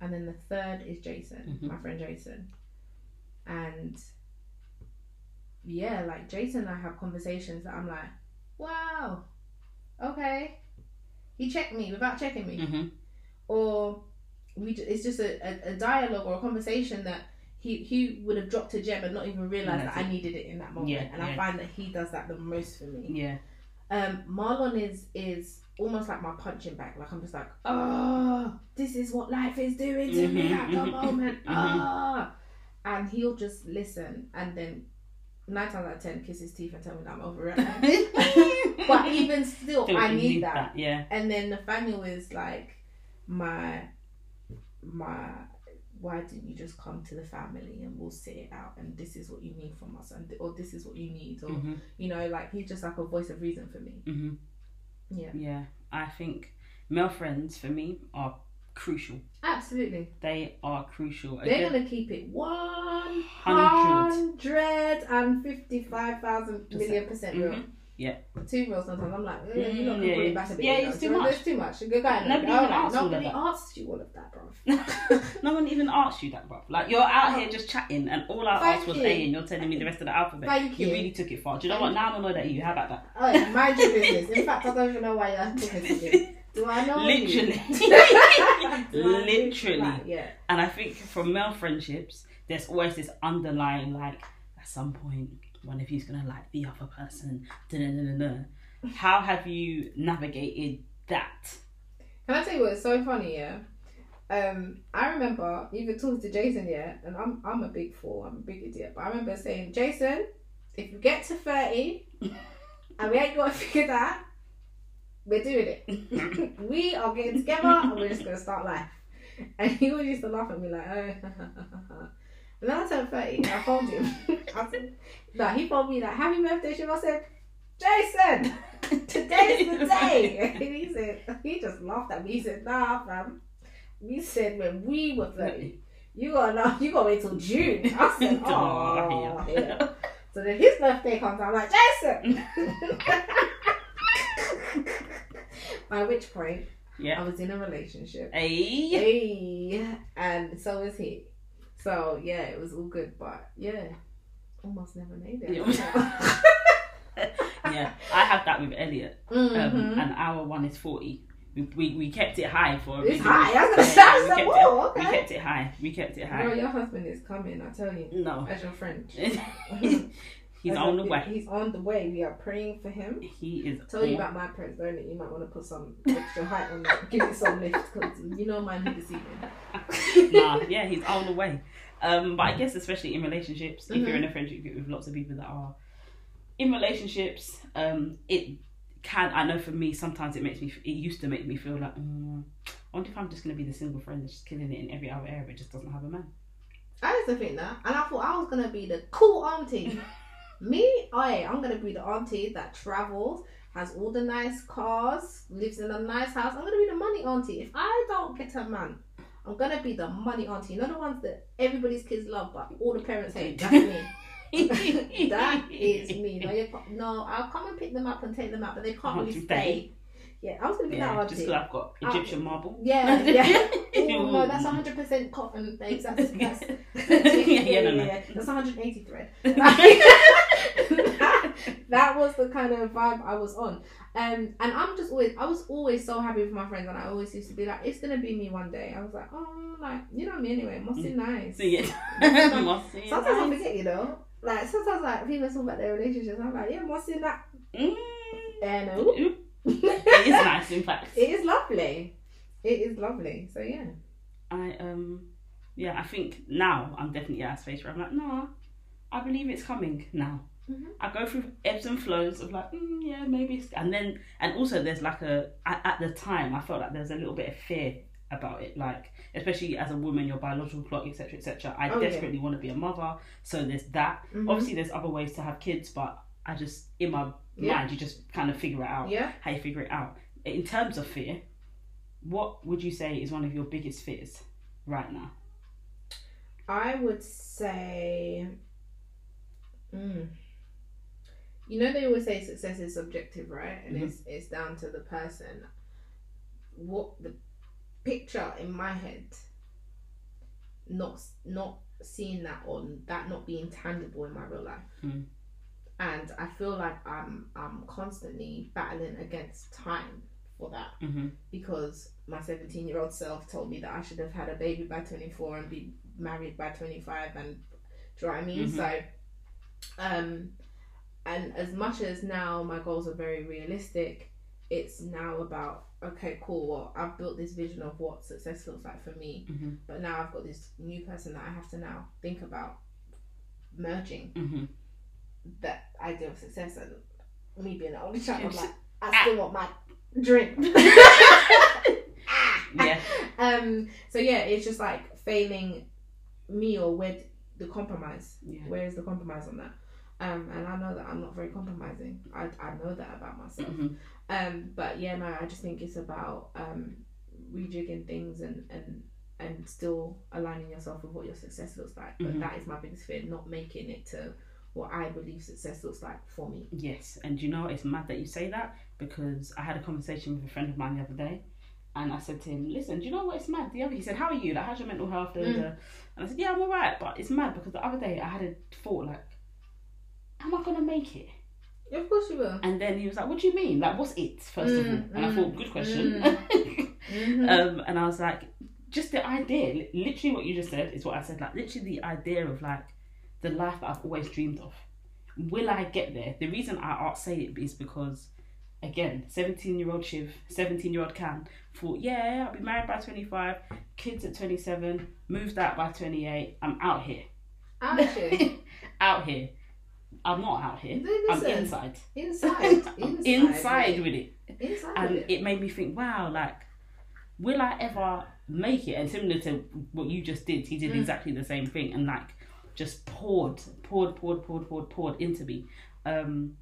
and then the third is Jason, Mhm. my friend Jason. And yeah, like Jason and I have conversations that I'm like, wow, okay, he checked me without checking me, Mm-hmm. or we it's just a, a, a dialogue or a conversation that. He, he would have dropped a gem and not even realized That's that I needed it in that moment, Yeah, and I find that he does that the most for me. Yeah. Um, Marlon is is almost like my punching bag. Like I'm just like, oh, this is what life is doing to me Mhm, at the mhm, moment. [laughs] mhm. Ah, and he'll just listen, and then nine times out of ten, kiss his teeth and tell me that I'm over it. [laughs] but even still, I you need that. Yeah. And then Nathaniel is like my my. Why didn't you just come to the family and we'll sit it out? And this is what you need from us, and or this is what you need, or Mm-hmm. you know, like he's just like a voice of reason for me. Mm-hmm. Yeah. Yeah. I think male friends for me are crucial. Absolutely. They are crucial. They're Again, to keep it 100. 155,000 million percent real. Mhm. Yeah. Too real sometimes. I'm like, Mm, can yeah, pull yeah. it back a bit. Yeah, know. it's too much. There's too much. Good guy. Nobody even right, asks Nobody that. asked you all of that, bro. [laughs] [laughs] no one even asked you that, bro. Like you're out here just chatting, and all I Thank asked was you. A, and you're telling me the rest of the alphabet. Thank You you. really took it far. Do you know Thank what? Now I'm annoyed at you. How about that? Oh, mind your business. In fact, I don't even know why you're [laughs] talking to me. Do I know Literally. I Literally. Like, yeah. And I think from male friendships, there's always this underlying like at some point one of you's gonna like the other person. How have you navigated that? Can I tell you what's so funny? Yeah, um, I remember even talking to Jason. Yeah, and I'm I'm a big fool. I'm a big idiot. But I remember saying, Jason, if you get to thirty [laughs] and we ain't got to figure that, we're doing it. [laughs] we are getting together and we're just gonna start life. And he always used to laugh at me like, oh. And then I turned 30 and I phoned him. [laughs] I said, no, he phoned me like, happy birthday, Shiv. I said, Jason, [laughs] today's the [laughs] day. And he said, he just laughed at me. He said, nah, fam. We said when we were 30, you gotta know, you gotta wait till June. I said, oh, Oh, yeah. So then his birthday comes, I'm like, Jason. By which point, yeah. I was in a relationship. Hey. Hey, and so was he. So yeah, it was all good, but yeah, almost never made it. Yeah. [laughs] [laughs] Yeah. I have that with Elliot. Um, Mhm. and our one is forty. We, we, we kept it high for a It's reason. high. I was gonna Yeah, say, we kept it, we kept it high. We kept it Bro, high. your husband is coming. I tell you, No. as your friend. [laughs] He's As on the way. He's on the way. We are praying for him. He is. Tell you about my parents, don't it? You might want to put some extra height on that. Give it some lift because you know mine hit this evening. nah, yeah, he's on the way. Um, but I guess especially in relationships, if you're in a friendship group with lots of people that are in relationships, um, it can. I know for me, sometimes it makes me. It used to make me feel like, mm, I wonder if I'm just gonna be the single friend that's just killing it in every other area, but just doesn't have a man. I used to think that, and I thought I was gonna be the cool auntie. [laughs] Me, I, I'm gonna be the auntie that travels, has all the nice cars, lives in a nice house. I'm gonna be the money auntie. If I don't get a man, I'm gonna be the money auntie. Not the ones that everybody's kids love, but all the parents hate. That's me. [laughs] that is me. No, no, I'll come and pick them up and take them out, but they can't Can't really you stay. Yeah, I was gonna be Yeah, that just auntie. because I've got um, Egyptian marble. Yeah, [laughs] yeah. [laughs] Oh, no, that's 100% cotton babes. That's, that's, Yeah, yeah, no, no. That's 180 thread. [laughs] that, was the kind of vibe I was on. Um, and I'm just always, I was always so happy with my friends, and I always used to be like, it's gonna be me one day. I was like, oh, like you know me anyway. Must be nice. So yeah, Sometimes- Must be Sometimes I nice. forget, you know. Like sometimes, like people talk about their relationships. I'm like, yeah, must be that. Mm. And no, It is [laughs] nice, in fact. it is lovely. It is lovely. So yeah. I um yeah, I think now I'm definitely at a space where I'm like, no, I believe it's coming now. Mhm. I go through ebbs and flows of like, mm, yeah, maybe it's, and then and also there's like a at, at the time I felt like there's a little bit of fear about it, like especially as a woman, your biological clock, etc., etc. I Oh, yeah. desperately want to be a mother, so there's that. Mhm. Obviously, there's other ways to have kids, but I just in my Yeah. mind, you just kind of figure it out Yeah. how you figure it out. In terms of fear, what would you say is one of your biggest fears right now? I would say, mm, you know, they always say success is subjective, right? And Mhm. it's it's down to the person. What the picture in my head, not not seeing that on that not being tangible in my real life, Mm. and I feel like I'm I'm constantly battling against time for that Mm-hmm. because my 17 year old self told me that I should have had a baby by 24 and be married by 25 and do you know what I mean Mhm. so um and as much as now my goals are very realistic it's now about okay cool well I've built this vision of what success looks like for me Mm-hmm. but now I've got this new person that I have to now think about merging Mm-hmm. that idea of success and me being an only child I'm like I still want my drink [laughs] Yeah. um so yeah it's just like failing me or where the compromise Yeah. where is the compromise on that um and i know that i'm not very compromising i, I know that about myself Mhm. um but yeah no i just think it's about um rejigging things and and and still aligning yourself with what your success looks like but Mhm. that is my biggest fear not making it to what i believe success looks like for me Yes, and you know it's mad that you say that because I had a conversation with a friend of mine the other day, and I said to him, "Listen, do you know what? It's mad." The other he said, "How are you? Like, how's your mental health?" Mm. And I said, "Yeah, I'm alright, but it's mad because the other day I had a thought like, am I gonna make it?" of course you will And then he was like, "What do you mean? Like, what's it?" First of all, Mm, and I mm, thought, "Good question." [laughs] Mhm. um, and I was like, just the idea, literally what you just said is what I said. Like, literally the idea of like the life that I've always dreamed of. Will I get there? The reason I say it is because, again, seventeen-year-old Shiv, seventeen-year-old Can thought, yeah, I'll be married by twenty-five, kids at twenty-seven, moved out by twenty-eight. I'm out here, Actually, out here. [laughs] I'm not out here. [laughs] I'm inside. inside, I'm inside, inside with it. inside and it. it made me think, wow, like, will I ever make it? And similar to what you just did, he did Mm. exactly the same thing and like just poured, poured, poured, poured, poured, poured into me. Um,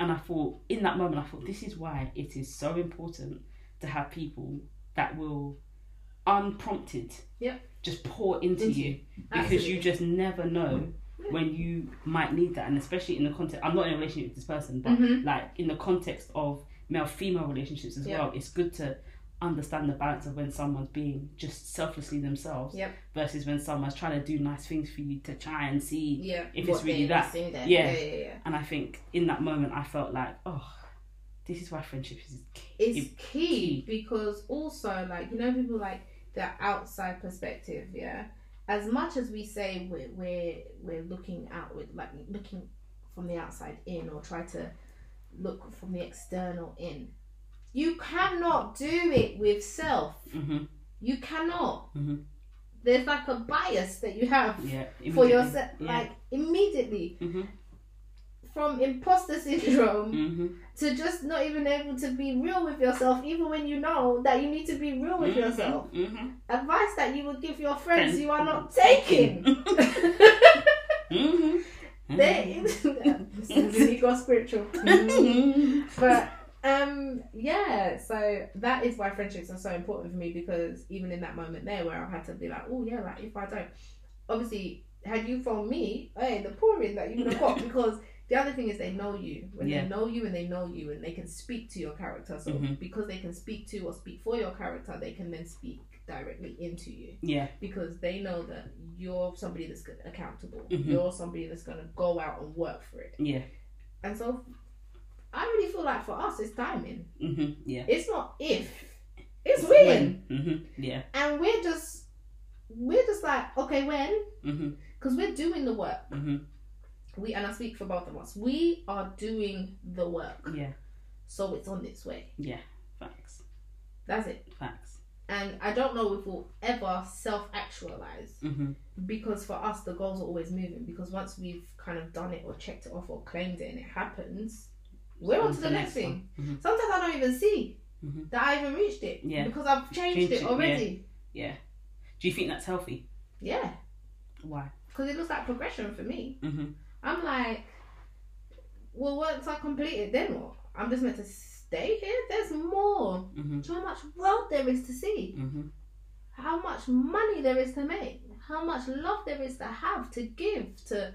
and I thought, in that moment, I thought, this is why it is so important to have people that will, unprompted, Yep. just pour into, Into you you. because you just never know Yeah. When you might need that, and especially in the context. I'm not in a relationship with this person, but Mhm. like in the context of male female relationships as Yeah. well, it's good to understand the balance of when someone's being just selflessly themselves Yep. versus when someone's trying to do nice things for you to try and see. yeah, if it's really that. Yeah. yeah, yeah. And I think in that moment, I felt like, oh, this is why friendship is key. It's key because also like you know people like the outside perspective, yeah. As much as we say we're we're, we're looking out with like looking from the outside in or try to look from the external in, you cannot do it with self. hmm You cannot. Mhm. There's like a bias that you have Yeah. for yourself, Yeah. like immediately hmm from imposter syndrome hmm to just not even able to be real with yourself, even when you know that you need to be real with yourself. hmm Advice that you would give your friends you are not taking. [laughs] hmm they, is got spiritual. but um, yeah, so that is why friendships are so important for me because even in that moment there where I had to be like, oh yeah, like if I don't, obviously, had you phoned me, hey, the pouring that you would have got [laughs] because the other thing is they know you when Yeah. they know you and they know you and they can speak to your character. So Mhm. because they can speak to or speak for your character, they can then speak directly into you Yeah. because they know that you're somebody that's accountable. Mhm. You're somebody that's going to go out and work for it. Yeah. And so I really feel like for us, it's timing. Mhm. Yeah. It's not if, it's when. Mhm. Yeah. And we're just, we're just like, okay, when? Mhm. Because we're doing the work. We and I speak for both of us. We are doing the work, Yeah. so it's on its way. Yeah. Facts. That's it. Facts. And I don't know if we'll ever self-actualize Mhm. because for us the goals are always moving. Because once we've kind of done it or checked it off or claimed it and it happens, we're on to the next thing. Mhm. Sometimes I don't even see Mhm. that I even reached it Yeah. because I've changed, Changed it it, already. Yeah. Do you think that's healthy? Yeah, Why? because it looks like progression for me. Mhm. I'm like, well, once I complete it, then what? I'm just meant to stay here. There's more. Mhm. Do how much world there is to see? Mhm. How much money there is to make? How much love there is to have to give to?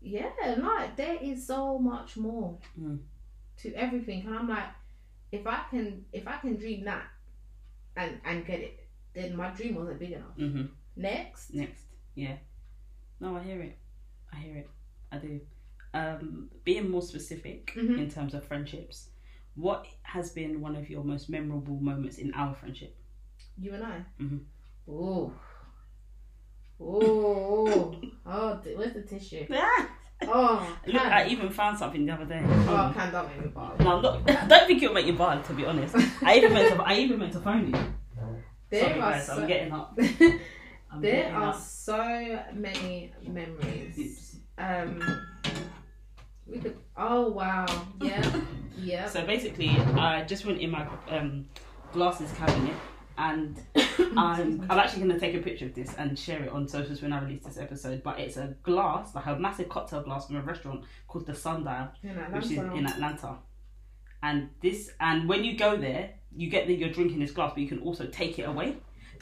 Yeah, like there is so much more Mm. to everything, and I'm like, if I can, if I can dream that, and and get it, then my dream wasn't big enough. Mhm. Next, Next. Yeah. No, I hear it. I hear it. I do. Um, being more specific Mhm. in terms of friendships, what has been one of your most memorable moments in our friendship? you and I. Mhm. [laughs] Oh. Ooh. oh, where's the tissue? Oh, Look, I even found something the other day. oh, can don't make me ball. No, not, I [laughs] don't think it'll make you bad, to be honest. I even meant to. I even meant to phone you. There Sorry, are guys. so, I'm getting up. [laughs] I'm there getting are up. so many memories. Um, we could. Oh wow. Yeah. [laughs] Yeah. So basically, I just went in my um, glasses cabinet, and [coughs] I'm, I'm actually going to take a picture of this and share it on socials when I release this episode. But it's a glass, like a massive cocktail glass from a restaurant called the Sundial, which is in Atlanta. And this, and when you go there, you get that you're drinking this glass, but you can also take it away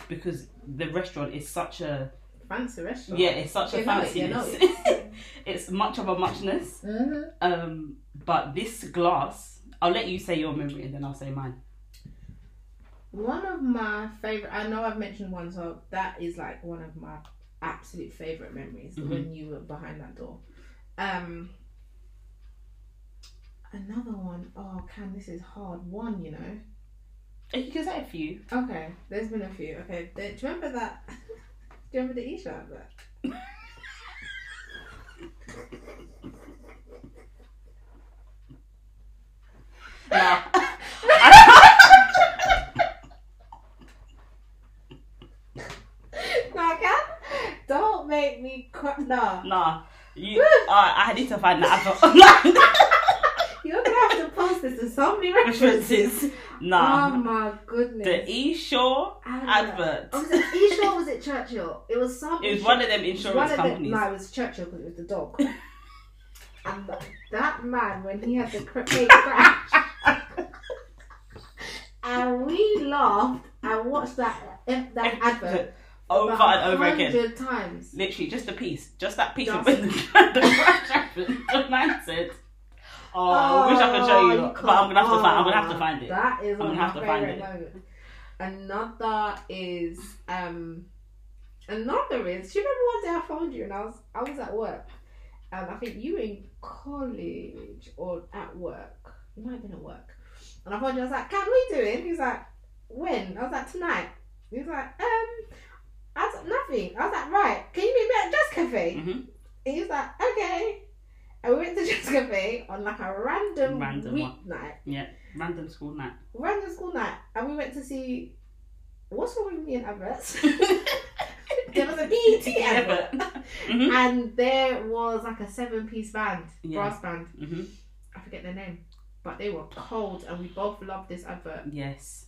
because the restaurant is such a fancy restaurant. yeah, it's such a You [laughs] know it, you fanciness. know it's much of a muchness. hmm Um, but this glass, I'll let you say your memory and then I'll say mine. One of my favorite. I know I've mentioned one, so that is like one of my absolute favorite memories Mhm. when you were behind that door. Um, another one. Oh, can this is hard. One, you know. You can say a few. Okay, there's been a few. Okay, do you remember that? [laughs] do you remember the Esure advert? Nah. [laughs] No, [laughs] don't make me cry. No, nah. You, [laughs] uh, I need to find the advert [laughs] online. you're have to to somebody references. Oh my goodness. the E Shore advert. Oh, was it [laughs] Esure or was it Churchill? It was some. It was one of them one insurance of the- companies. no, it was Churchill because it was the dog. [laughs] and th- that man, when he had the fake crash, [laughs] and we laughed and watched that eh, that advert over and over again. times. Literally, just a piece. Just that piece Just- of when the, the crash happened. The man said, Oh, I wish I could show you, Oh, but I'm gonna have to find. I'm gonna have to find it. That is I'm gonna have to find it. moments. Another is um, another is. Do you remember one day I found you and I was I was at work, and I think you were in college or at work. You might have been at work, and I found you. I was like, "Can we do it?" He's like, "When?" I was like, "Tonight." He was like, "Um." I was like, nothing. I was like, right, can you meet me at Jazz Cafe? Mhm. And he was like, okay. And we went to [laughs] Jazz Cafe on like a random, Random one. weeknight, Random school night. random school night, and we went to see what's wrong with me and adverts. [laughs] there was a BET advert, Mhm. and there was like a seven-piece band, Yeah. brass band. Mhm. I forget their name, but they were cold, and we both loved this advert. Yes.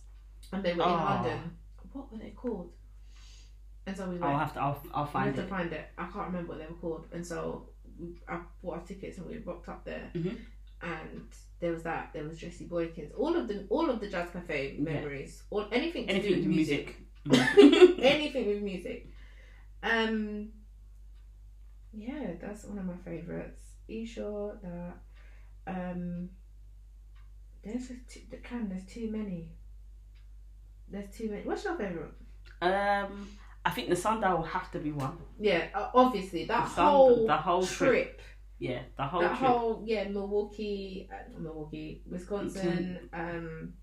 And they were in Oh. London. What were they called? And so we went. I'll have to. I'll. I'll I find have to it. find it. I can't remember what they were called. And so I bought our tickets and we rocked up there. Mhm. And there was that. There was Jesse Boykins. All of the all of the jazz cafe Yeah. memories. Or anything to Anything do with music. music. [laughs] anything with music. Um. Yeah, that's one of my favorites. Sure that um there's a t- the can there's too many. There's too many. What's your favourite? Um, I think the sundial will have to be one. Yeah, obviously that The sun- whole the whole trip, trip. Yeah, the whole that trip. whole yeah Milwaukee, uh, Milwaukee, Wisconsin, um,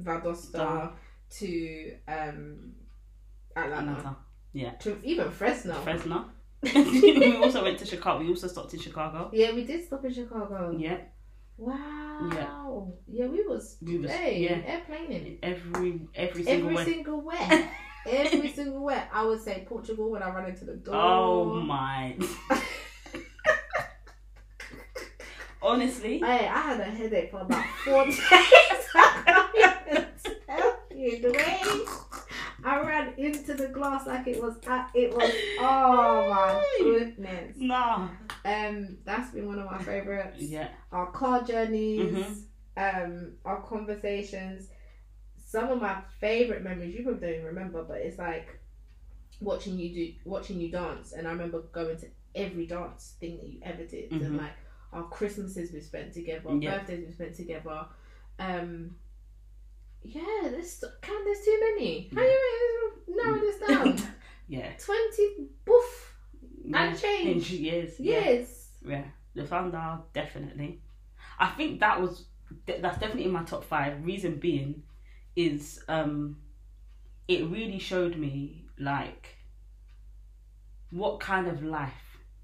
Valdosta to um Atlanta, Atlanta. Yeah. to even Fresno. Fresno. [laughs] [laughs] we also went to Chicago. We also stopped in Chicago. yeah, we did stop in Chicago. Yeah. Wow. Yeah, yeah we was We was- hey, yeah. airplaning. Every every single Every way. single wet. [laughs] Every single wet. I would say Portugal when I run into the door. Oh my. Honestly, Hey, I had a headache for about four [laughs] days. [laughs] I can't tell you the way I ran into the glass like it was. uh, It was. Oh my goodness. nah. Um, that's been one of my favorites. Yeah. Our car journeys, Mhm. um, our conversations. Some of my favorite memories. You probably don't even remember, but it's like watching you do, watching you dance. And I remember going to every dance thing that you ever did, and Mhm. like our Christmases we spent together, Yeah. birthdays we spent together. Um, yeah, there's can there's too many. How you narrow this down? [laughs] Yeah. Twenty boof yeah. and change. In years. Yeah. Yes. Yeah. The sundial definitely. I think that was that's definitely in my top five. Reason being is um it really showed me like what kind of life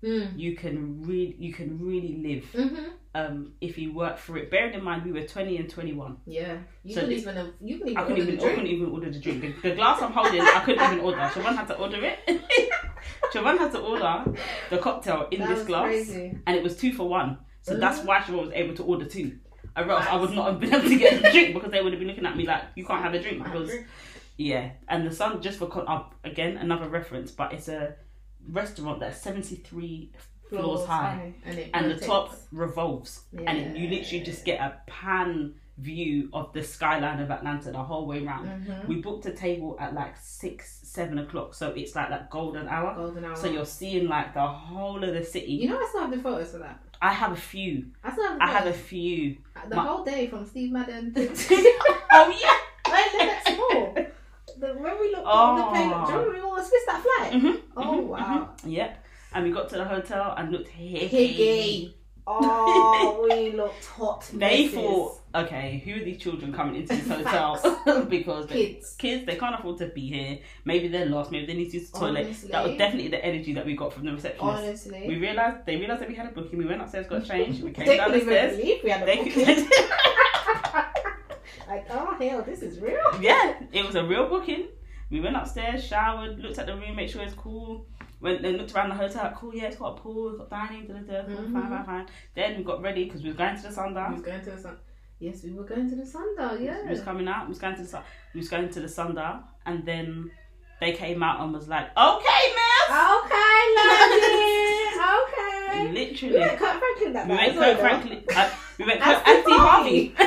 Mm. you can really you can really live Mhm. um if you work for it. Bearing in mind we were twenty and twenty one. Yeah. You So couldn't even have, you couldn't even I couldn't order even the I drink. couldn't even order the drink. The, the glass I'm holding, I couldn't even order. Siobhan had to order it. [laughs] Siobhan had to order the cocktail in That this glass, crazy. and it was two for one. So that's Mhm. why Siobhan was able to order two. Or else I would not have been able to get the drink because they would have been looking at me like, "You can't have a drink." Because yeah, and the sun just for con- up again another reference, but it's a restaurant that's seventy three floors high, and, it and the top revolves, and it, you literally just get a pan view of the skyline of Atlanta the whole way round. Mhm. We booked a table at like six, seven o'clock, so it's like that golden hour. golden hour. So you're seeing like the whole of the city. You know, I still have the photos for that. I have a few. I still have I have a few. the my- whole day from Steve Madden. [laughs] [laughs] oh yeah. Wait, let's go. The, when we looked Oh. on the plane, do you remember we almost missed that flight? Mhm, Oh mhm, wow. Yep. And we got to the hotel and looked hickey. Hickey. Oh, we looked hot. They thought, okay, who are these children coming into this [laughs] hotel? [laughs] because they, kids. kids, they can't afford to be here. Maybe they're lost. Maybe they need to use the toilet. Honestly. That was definitely the energy that we got from the receptionist. Honestly, We realized they realized that we had a booking. We went upstairs, got [laughs] changed. We came they down the stairs. believe we had a They booking. like, oh hell, this is real. yeah, it was a real booking. We went upstairs, showered, looked at the room, make sure it's cool. Went and looked around the hotel. Cool, yeah, it's got a pool, it's got dining, da da da. Cool, Mhm. fine, fine, fine. Then we got ready because we were going to the We sundial. was going to the sun. Yes, we were going to the sundial. Yeah. We was coming out. We was going to the sun. We was going to the sundial, and then they came out and was like, "Okay, miss." Okay, lady. [laughs] okay. We Literally, went Kirk Franklin that we night went Kirk Franklin. Uh, we went [laughs] Kurt Steve Anthony Harvey. though.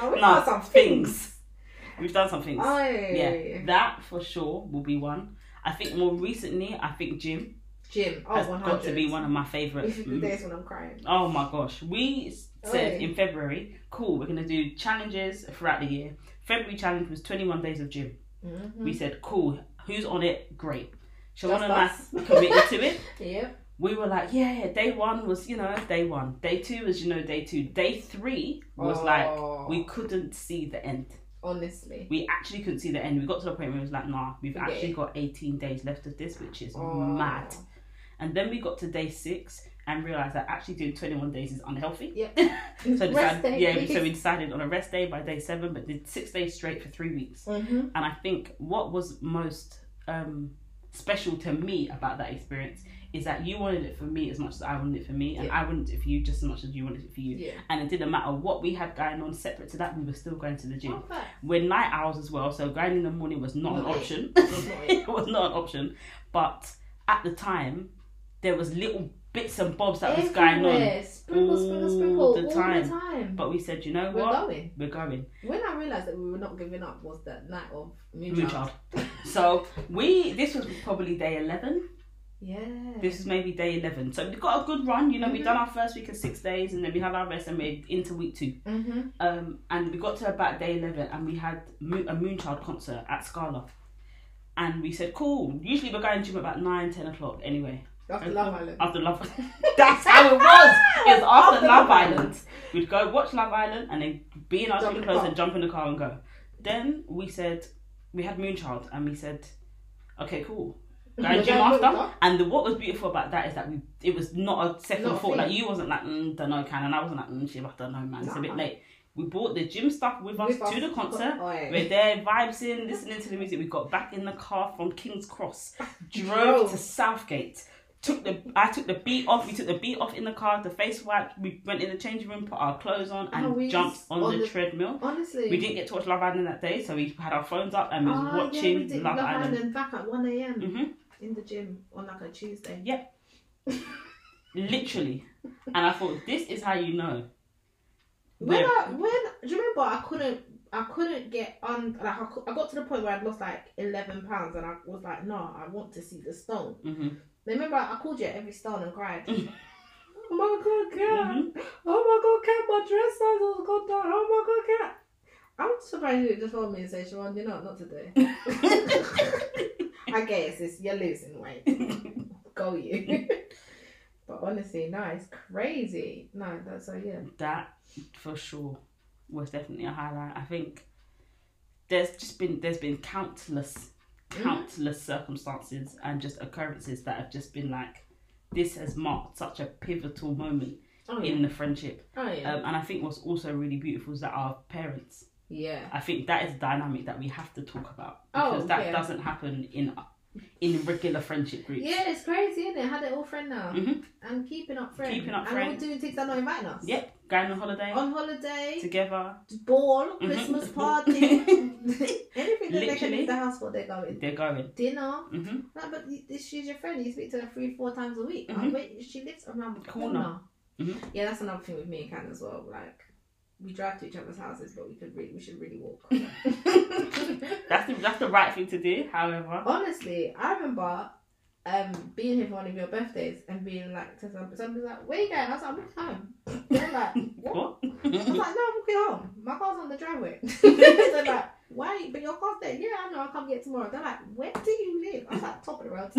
No, we Nah, got some things. We've done some things. Oh, Yeah, that for sure will be one. I think more recently, I think gym gym. Oh, has 100. got to be one of my favourite. These are the days when I'm crying. Oh my gosh, we said in February, cool, we're gonna do challenges throughout the year. February challenge was 21 days of gym. Mm-hmm. We said, cool, who's on it? Great. Siobhan and I committed to it. [laughs] yeah. We were like, yeah, yeah, day one was, you know, day one. Day two was, you know, day two. Day three was like, Oh, we couldn't see the end. honestly. We actually couldn't see the end. We got to the point where it was like, nah, we've Forget actually got 18 days left of this, which is Oh. mad. And then we got to day six and realized that actually doing 21 days is unhealthy. Yep. [laughs] So, decided, yeah, so we decided on a rest day by day seven, but did six days straight for three weeks. Mm-hmm. And I think what was most um, special to me about that experience is that you wanted it for me as much as I wanted it for me, and Yeah. I wanted it for you just as much as you wanted it for you. Yeah. And it didn't matter what we had going on separate to that, we were still going to the gym. Fact. We're night owls as well, so going in the morning was not an option. Was not it. [laughs] it was not an option. But at the time, there was little bits and bobs that was going on. Sprinkle, sprinkle, all sprinkle. the all time. the time. But we said, you know We're what? going. We're going. When I realised that we were not giving up was that night of Moonchild. Moonchild. So we this was probably day eleven. Yeah. This is maybe day eleven, so we got a good run. You know, we Mhm. done our first week of six days, and then we had our rest, and we're into week two. Mhm. Um, and we got to about day eleven, and we had Mo- a Moonchild concert at Scala, and we said, "Cool." Usually we're going to gym about nine, ten o'clock. Anyway, After Love Island. after Love, [laughs] that's how it was. It was after, After Love Love Island. Island. We'd go watch Love Island, and then be in our Jump gym in the clothes car. and jump in the car and go. Then we said we had Moonchild, and we said, "Okay, cool." [laughs] Going We're gym after, after? and the, what was beautiful about that is that we it was not a second Not thought. thing. Like you wasn't like mm, don't know, can, and I wasn't like mm, shit, I don't know, man. It's a bit late. We brought the gym stuff with us With to the concert. Oi. We're there, vibes in, listening to the music. We got back in the car from King's Cross, drove [laughs] Drove. to Southgate. Took the I took the beat off. We took the beat off in the car. The face wiped. We went in the changing room, put our clothes on, and Oh, jumped on, on the, the- treadmill. Honestly. We didn't get to watch Love Island that day, so we had our phones up and we was watching yeah, we did Love, Island. back at 1 a.m. hmm in the gym on like a Tuesday. Yep, literally, and I thought this is how you know. When We're- I when do you remember I couldn't I couldn't get on like I, I got to the point where I'd lost like eleven pounds and I was like no I want to see the stone. Mhm. Remember I called you at every stone and cried. [laughs] Oh my god, Kat! Mhm. Oh my god, Kat! My dress size has gone down. Oh my god, Kat! I'm surprised you just told me and say, Siobhan, you know, not today. [laughs] I guess it's you're losing weight. [laughs] Go you. but honestly, no, it's crazy. No, that's so yeah. that for sure was definitely a highlight. I think there's just been there's been countless Mm-hmm. Countless circumstances and just occurrences that have just been like this has marked such a pivotal moment Oh yeah. in the friendship. oh yeah. Um, and I think what's also really beautiful is that our parents. yeah. I think that is a dynamic that we have to talk about Oh, because that yeah. doesn't happen in in regular friendship groups. Yeah, it's crazy, isn't it? Had it all friend now. Mhm. And keeping up friends. Keeping up friends. and we're doing things that are not inviting us. Yep, going on holiday On holiday, together. ball, Mhm. Christmas [laughs] party, [laughs] anything that they can Literally. leave the house for, they're going. They're going. Dinner. hmm No, but she's your friend. You speak to her three, four times a week. Mhm. Oh, wait, she lives around the Corner. corner. Mhm. Yeah, that's another thing with me and Kat as well. Like, we drive to each other's houses, but we could really, we should really walk. [laughs] That's the that's the right thing to do. However, Honestly, I remember um being here for one of your birthdays and being like to some somebody's like, Where you going? I was like, I'm walking home. They're like, What? I was like, No, I'm walking home. My car's on the driveway. [laughs] [laughs] They're like, Why? But your car's there. Yeah, I know, I'll come get tomorrow. They're like, Where do you live? I was like, top of the road.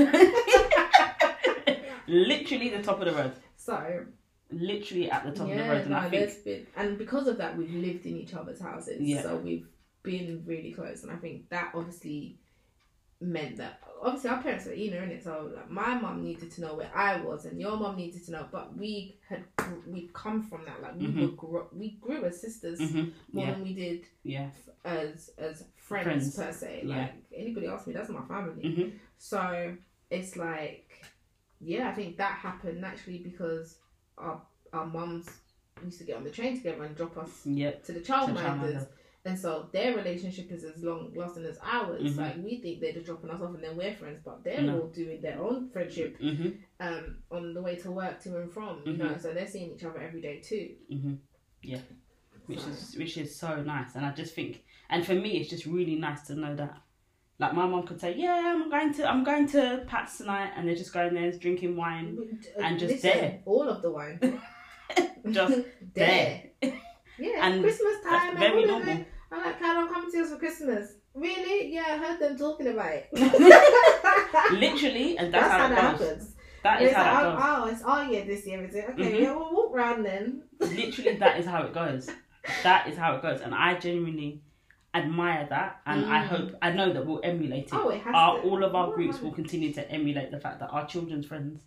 Literally the top of the road. so Literally at the top of the road, and no, I think been and because of that we've lived in each other's houses. Yeah. So we've been really close and I think that obviously meant that obviously our parents were inner in it so like my mom needed to know where I was and your mom needed to know but we had we come from that like we Mhm. were gro- we grew as sisters hmm more Yeah, than we did yeah. as as friends, Friends. per se Yeah. like anybody else me that's my family hmm so it's like, yeah, I think that happened naturally because our our mums used to get on the train together and drop us Yep. to the childminders, childminder. and so their relationship is as long lasting as ours. Mhm. Like we think they're just dropping us off and then we're friends, but they're No. all doing their own friendship hmm um on the way to work to and from. You Mhm. know, so they're seeing each other every day too. hmm Yeah. Which So- is which is so nice, and I just think, and for me, it's just really nice to know that. Like my mom could say, "Yeah, I'm going to I'm going to Pat's tonight," and they're just going there, drinking wine, And just Listen, there. all of the wine. [laughs] [laughs] just there. Yeah, And Christmas time. And very all normal. I'm like, Kyle, I'm coming to us for Christmas. Really? Yeah, I heard them talking about it. [laughs] Literally, and That's, that's, how how, that happens. That is how like, that oh, goes. oh, it's our year this year, is it? Okay, Mhm. yeah, we'll walk round then. Literally, that is how it goes. That is how it goes, and I genuinely admire that, and I Mm. hope I know that we'll emulate it. Oh, it has our, all of our Oh, groups will continue to emulate the fact that our children's friends,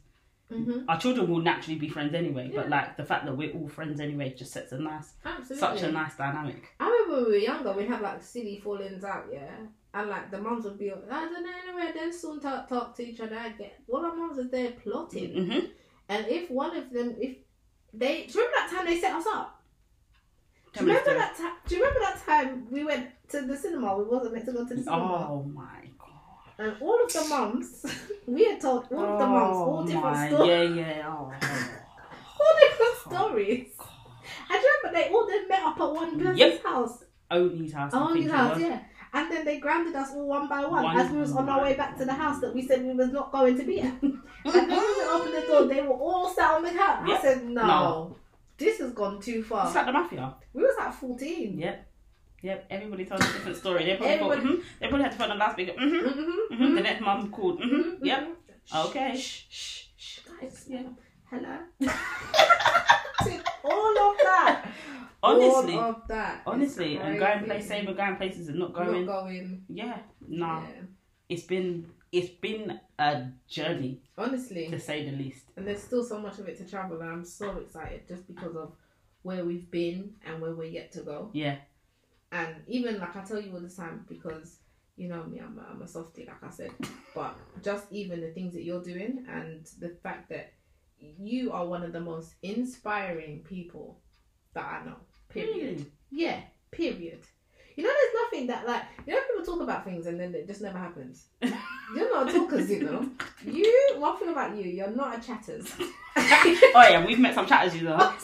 Mhm. our children will naturally be friends anyway. But like the fact that we're all friends anyway just sets a nice, Absolutely. such a nice dynamic. I remember when we were younger, we'd have like silly fallings out, yeah. And like the mums would be, like, I don't know anywhere, then soon talk, talk to each other. I get all our mums are there plotting. hmm And if one of them, if they, do you remember that time they set us up? Do you remember that time? Do you remember that time we went to the cinema? We wasn't meant to go to the cinema. Oh my god. And all of the mums, [laughs] we had told all of the mums all oh different Oh my- stories. Yeah, yeah. Oh, [laughs] oh. All different stories. And do remember they all then met up at one person's Yep. house? Oni's house. I Oh, his house, yeah. And then they grounded us all one by one, One as we was on our way back to the house that we said we was not going to be at. [laughs] And then when we opened the door, they were all sat on the couch. I said, no, No. this has gone too far. It's like the mafia. we was like 14. Yep. Yep. Everybody tells a different story. They probably Everybody- mm-hmm. They probably had to put on the loudspeaker. Mm-hmm. Mm-hmm. Mm-hmm. The next mum called. Mm-hmm. Yep. Okay. Shh, shh, shh, guys. Yeah. Hello. [laughs] all of that. Honestly. All of that. Honestly, and going crazy. place saying we're going places and not going. Not going. Yeah. Nah. Yeah. It's been it's been a journey Honestly. to say the least. and there's still so much of it to travel and i'm so excited just because of where we've been and where we're yet to go Yeah. And even like i tell you all the time because you know me i'm a, I'm a softie like i said. But just even the things that you're doing and the fact that you are one of the most inspiring people that i know period. Really? yeah period. You know there's nothing that like you know people talk about things and then it just never happens. [laughs] You're not talkers you know. You one thing about you you're not a chatters. [laughs] Oh yeah, we've met some chatters, you know. [laughs]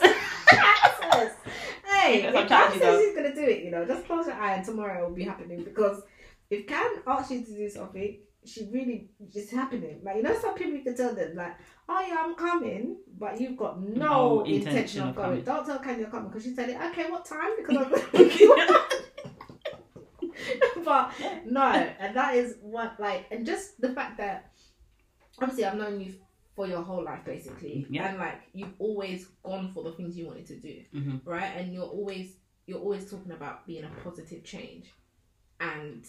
chatters. Hey, if Cam says does. he's gonna do it, you know, just close your eye and tomorrow it will be happening because if Cam asks you to do something, she really it's happening. Like you know, some people you can tell them like, "Oh yeah, I'm coming," but you've got no, No intention, intention of of going. coming. Don't tell Cam you're coming because she said it. Okay, what time? Because I'm gonna [laughs] [laughs] pick but no, and that is what like, and just the fact that obviously I've known you for your whole life basically, Yeah. and like you've always gone for the things you wanted to do, Mhm. right? And you're always you're always talking about being a positive change, and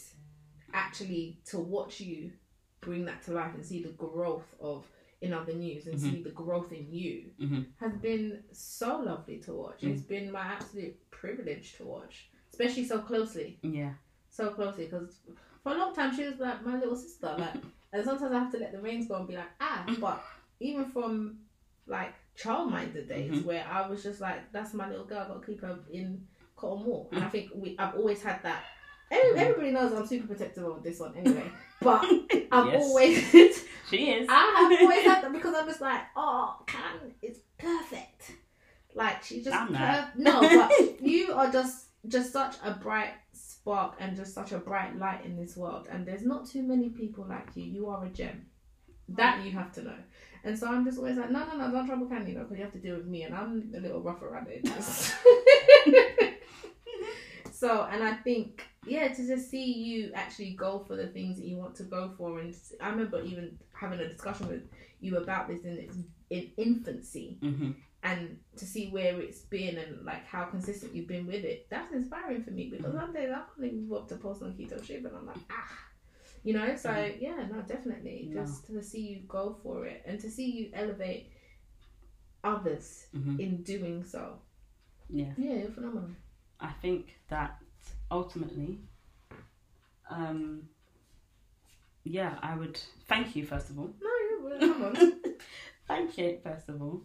actually to watch you bring that to life and see the growth of in other news and see the growth in you Mhm. has been so lovely to watch. It's been my absolute privilege to watch, especially so closely Yeah. so closely because for a long time she was like my little sister like [laughs] and sometimes I have to let the reins go and be like ah but even from like child-minded days Mhm. where I was just like that's my little girl I gotta keep her in Cotton Moor and I think we I've always had that. Every- everybody knows I'm super protective of this one anyway but [laughs] I've Yes. always [laughs] She is. I have always had [laughs] that because I'm just like oh Cam it's perfect. Like she's just I'm perf- no but you are just just such a bright spark and just such a bright light in this world and there's not too many people like you. You are a gem. That you have to know and so i'm just always like no no no don't trouble Cam you know because you have to deal with me and i'm a little rough around the edges. [laughs] So and i think yeah to just see you actually go for the things that you want to go for. And i remember even having a discussion with you about this in its in infancy. Hmm and to see where it's been and like how consistent you've been with it, that's inspiring for me because some days I can't even move up to post on keto shape and I'm like, ah, you know. So yeah, no, definitely, No. just to see you go for it and to see you elevate others hmm in doing so. Yeah. Yeah, you're phenomenal. I think that ultimately, um, yeah, I would thank you first of all. No, you're [laughs] come on, Thank you first of all.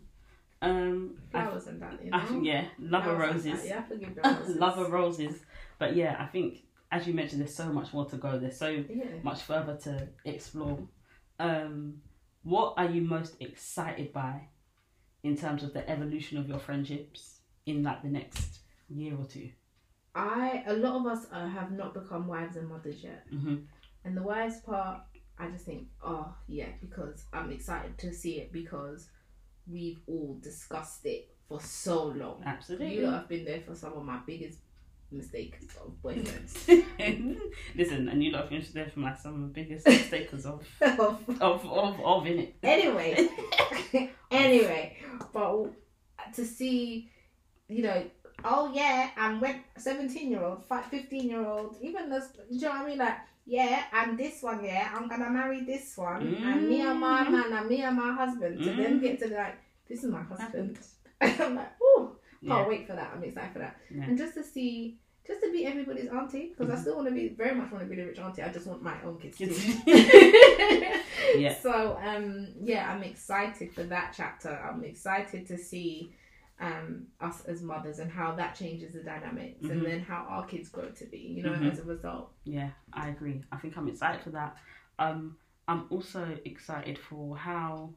Um, I, flowers and that, you know. I, yeah, love of roses. that, Yeah, forgive roses. [laughs] love of roses. But yeah, I think as you mentioned, there's so much more to go. There's so Yeah. much further to explore. Um, what are you most excited by in terms of the evolution of your friendships in like the next year or two? I a lot of us uh, have not become wives and mothers yet. hmm And the wise part, I just think, oh yeah, because I'm excited to see it because we've all discussed it for so long. Absolutely. You have been there for some of my biggest mistakes of boyfriends. [laughs] Listen, and you lot finished there for my some of the biggest [laughs] mistakes of of of of in it. anyway, [laughs] anyway, but to see, you know, oh yeah, and when 17 year old, 15 year old, even this, you know what I mean? Like, yeah, and this one, yeah, I'm gonna marry this one, and me and my Mm. man, and me and my husband, to then Mm. get to like, this is my husband. I'm like, oh, can't Yeah. wait for that. I'm excited for that. Yeah. And just to see, just to be everybody's auntie, because I Mhm. still want to be, very much want to be the rich auntie. I just want my own kids too. Kids. [laughs] Yeah. So um yeah, I'm excited for that chapter. I'm excited to see um us as mothers and how that changes the dynamics Mhm. and then how our kids grow to be, you know, Mhm. as a result. Yeah, I agree. I think I'm excited for that. Um, I'm also excited for how,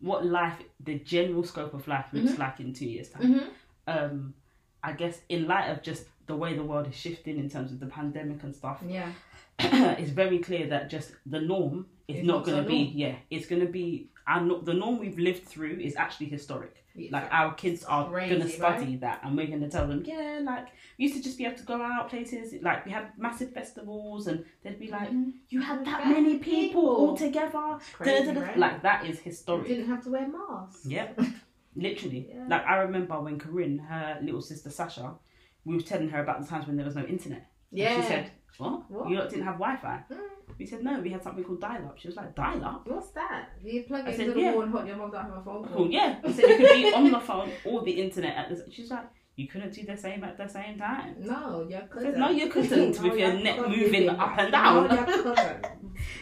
what life, the general scope of life looks Mhm. like in two years' time. Mm-hmm. Um, I guess in light of just the way the world is shifting in terms of the pandemic and stuff, Yeah. [clears throat] it's very clear that just the norm is It's not going to be yeah it's going to be And the norm we've lived through is actually historic It's like our kids are crazy, to study that and we're going to tell them yeah like we used to just be able to go out places like we had massive festivals and they'd be like Mhm. you had that That many people people." all together Crazy, Da-da-da. right? like that is historic. You didn't have to wear masks. Yep, [laughs] literally. Yeah. Like I remember when Corinne, her little sister Sasha, we were telling her about the times when there was no internet. And Yeah. She said, "What? What? You lot didn't have Wi-Fi?" Mm. We said, "No, we had something called dial-up." She was like, "Dial-up?" What's that? You plug I it into the yeah. wall and hope your mum don't have a phone Oh call. yeah. I said you could be on the phone or the internet at the. She's like, "You couldn't do the same at the same time." No, you couldn't. "No, you couldn't [laughs] with your neck moving up and down." No, you couldn't. [laughs]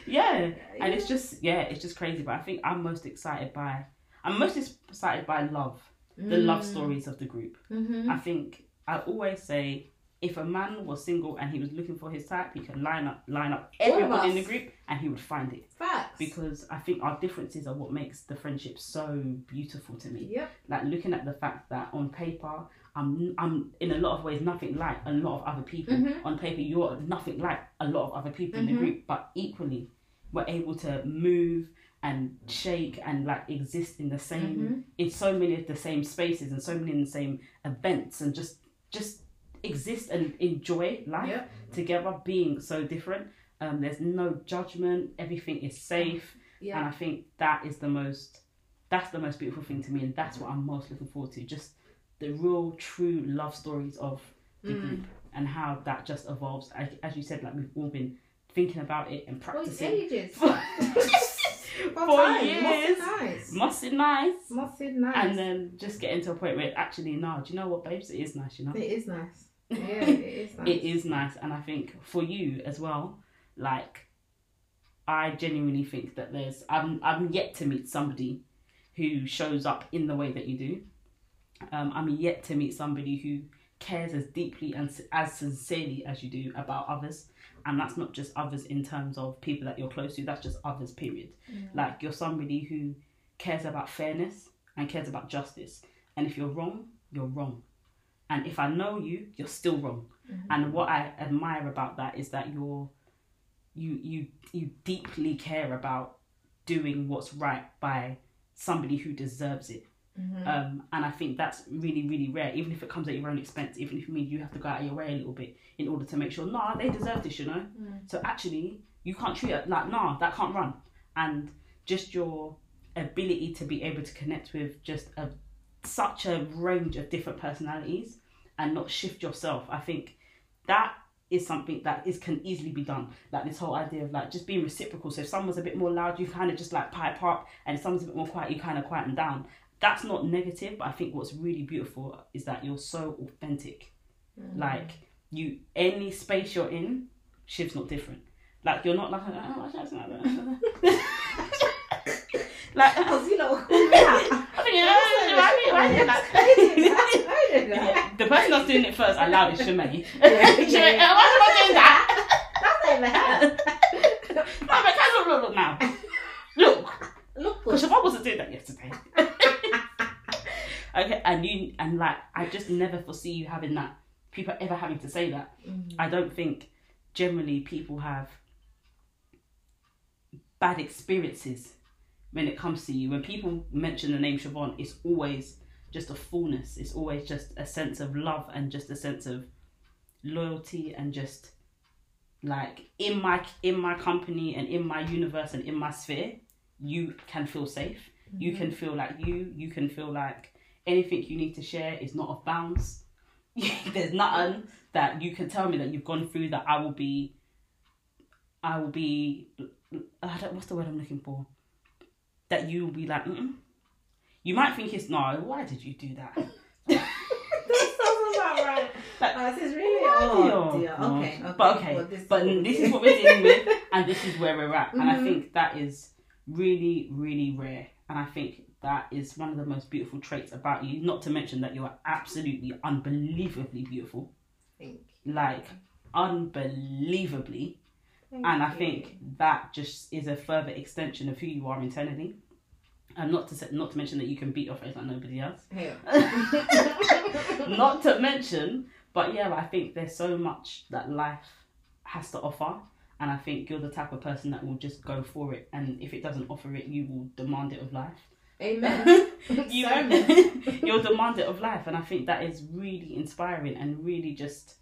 Yeah, and it's just yeah, it's just crazy. But I think I'm most excited by. I'm most excited by love, the love Mm. stories of the group. Mhm. I think I always say if a man was single and he was looking for his type, he could line up line up everyone in the group and he would find it. Facts. Because I think our differences are what makes the friendship so beautiful to me. Yep. Like looking at the fact that on paper I'm I'm in a lot of ways nothing like a lot of other people. Mhm. On paper you're nothing like a lot of other people in Mhm. the group, but equally we're able to move and shake and like exist in the same Mhm. in so many of the same spaces and so many in the same events and just just exist and enjoy life together being so different. Um, there's no judgment. Everything is safe. And i think that is the most that's the most beautiful thing to me. And that's what i'm most looking forward to. Just the real true love stories of the Mm. group and how that just evolves. As, as you said like we've all been thinking about it and practicing ages. [laughs] [laughs] [laughs] for, time. years Must be nice. must be nice Must be nice. and then just getting to a point where actually no do you know what babes it is nice you know it is nice. [laughs] Yeah, it is nice. it is nice and i think for you as well like i genuinely think that there's i'm i'm yet to meet somebody who shows up in the way that you do um, i'm yet to meet somebody who cares as deeply and as sincerely as you do about others and that's not just others in terms of people that you're close to that's just others period. Like you're somebody who cares about fairness and cares about justice. And if you're wrong you're wrong. And if i know you you're still wrong. Mm-hmm. And what i admire about that is that you're you you you deeply care about doing what's right by somebody who deserves it Mm-hmm. um, and I think that's really, really rare, even if it comes at your own expense, even if it means you have to go out of your way a little bit in order to make sure, nah, they deserve this, you know? Mm. So actually, you can't treat it like, nah, that can't run. And just your ability to be able to connect with just a such a range of different personalities and not shift yourself, I think that is something that is can easily be done. Like this whole idea of like just being reciprocal. So if someone's a bit more loud, you kind of just like pipe up, and if someone's a bit more quiet, you kind of quieten down. That's not negative, but I think what's really beautiful is that you're so authentic. Like you, any space you're in, Shiv's not different. Like you're not like, oh, why should that?" like Because you know, call me. [laughs] I think, "Oh, you- why you like-" I did that. I did that. [laughs] Yeah, the person that's doing it first allowed is Shemay. Yeah, [laughs] Shemay, yeah. uh, why am I doing that? That's not bad. No, but can look, look, look now. Look, Look because. Siobhan wasn't doing that yesterday. Okay, and you and like I just never foresee you having that. People ever having to say that. Mm. I don't think generally people have bad experiences when it comes to you. When people mention the name Siobhan, it's always just a fullness. It's always just a sense of love and just a sense of loyalty and just like in my in my company and in my universe and in my sphere, you can feel safe. You can feel like you. You can feel like anything you need to share is not off bounds. [laughs] There's nothing that you can tell me that you've gone through that I will be. I will be. I don't. What's the word I'm looking for? That you will be like. Mm-mm. You might think it's no. Why did you do that? [laughs] That sounds about right. Like, Oh, this is really. Oh, dear. Okay. okay. But okay, Well, this but what this is what we're dealing with, and this is where we're at. And I Mhm. think that is really, really rare. And I think that is one of the most beautiful traits about you. Not to mention that you are absolutely unbelievably beautiful, Thank like unbelievably. Thank And I you. think that just is a further extension of who you are internally. And not to say, not to mention that you can beat your face like nobody else. Here. [laughs] [laughs] not to mention but yeah, I think there's so much that life has to offer. And I think you're the type of person that will just go for it. And if it doesn't offer it, you will demand it of life. Amen. [laughs] [laughs] you, [laughs] demand it of life. And I think that is really inspiring and really just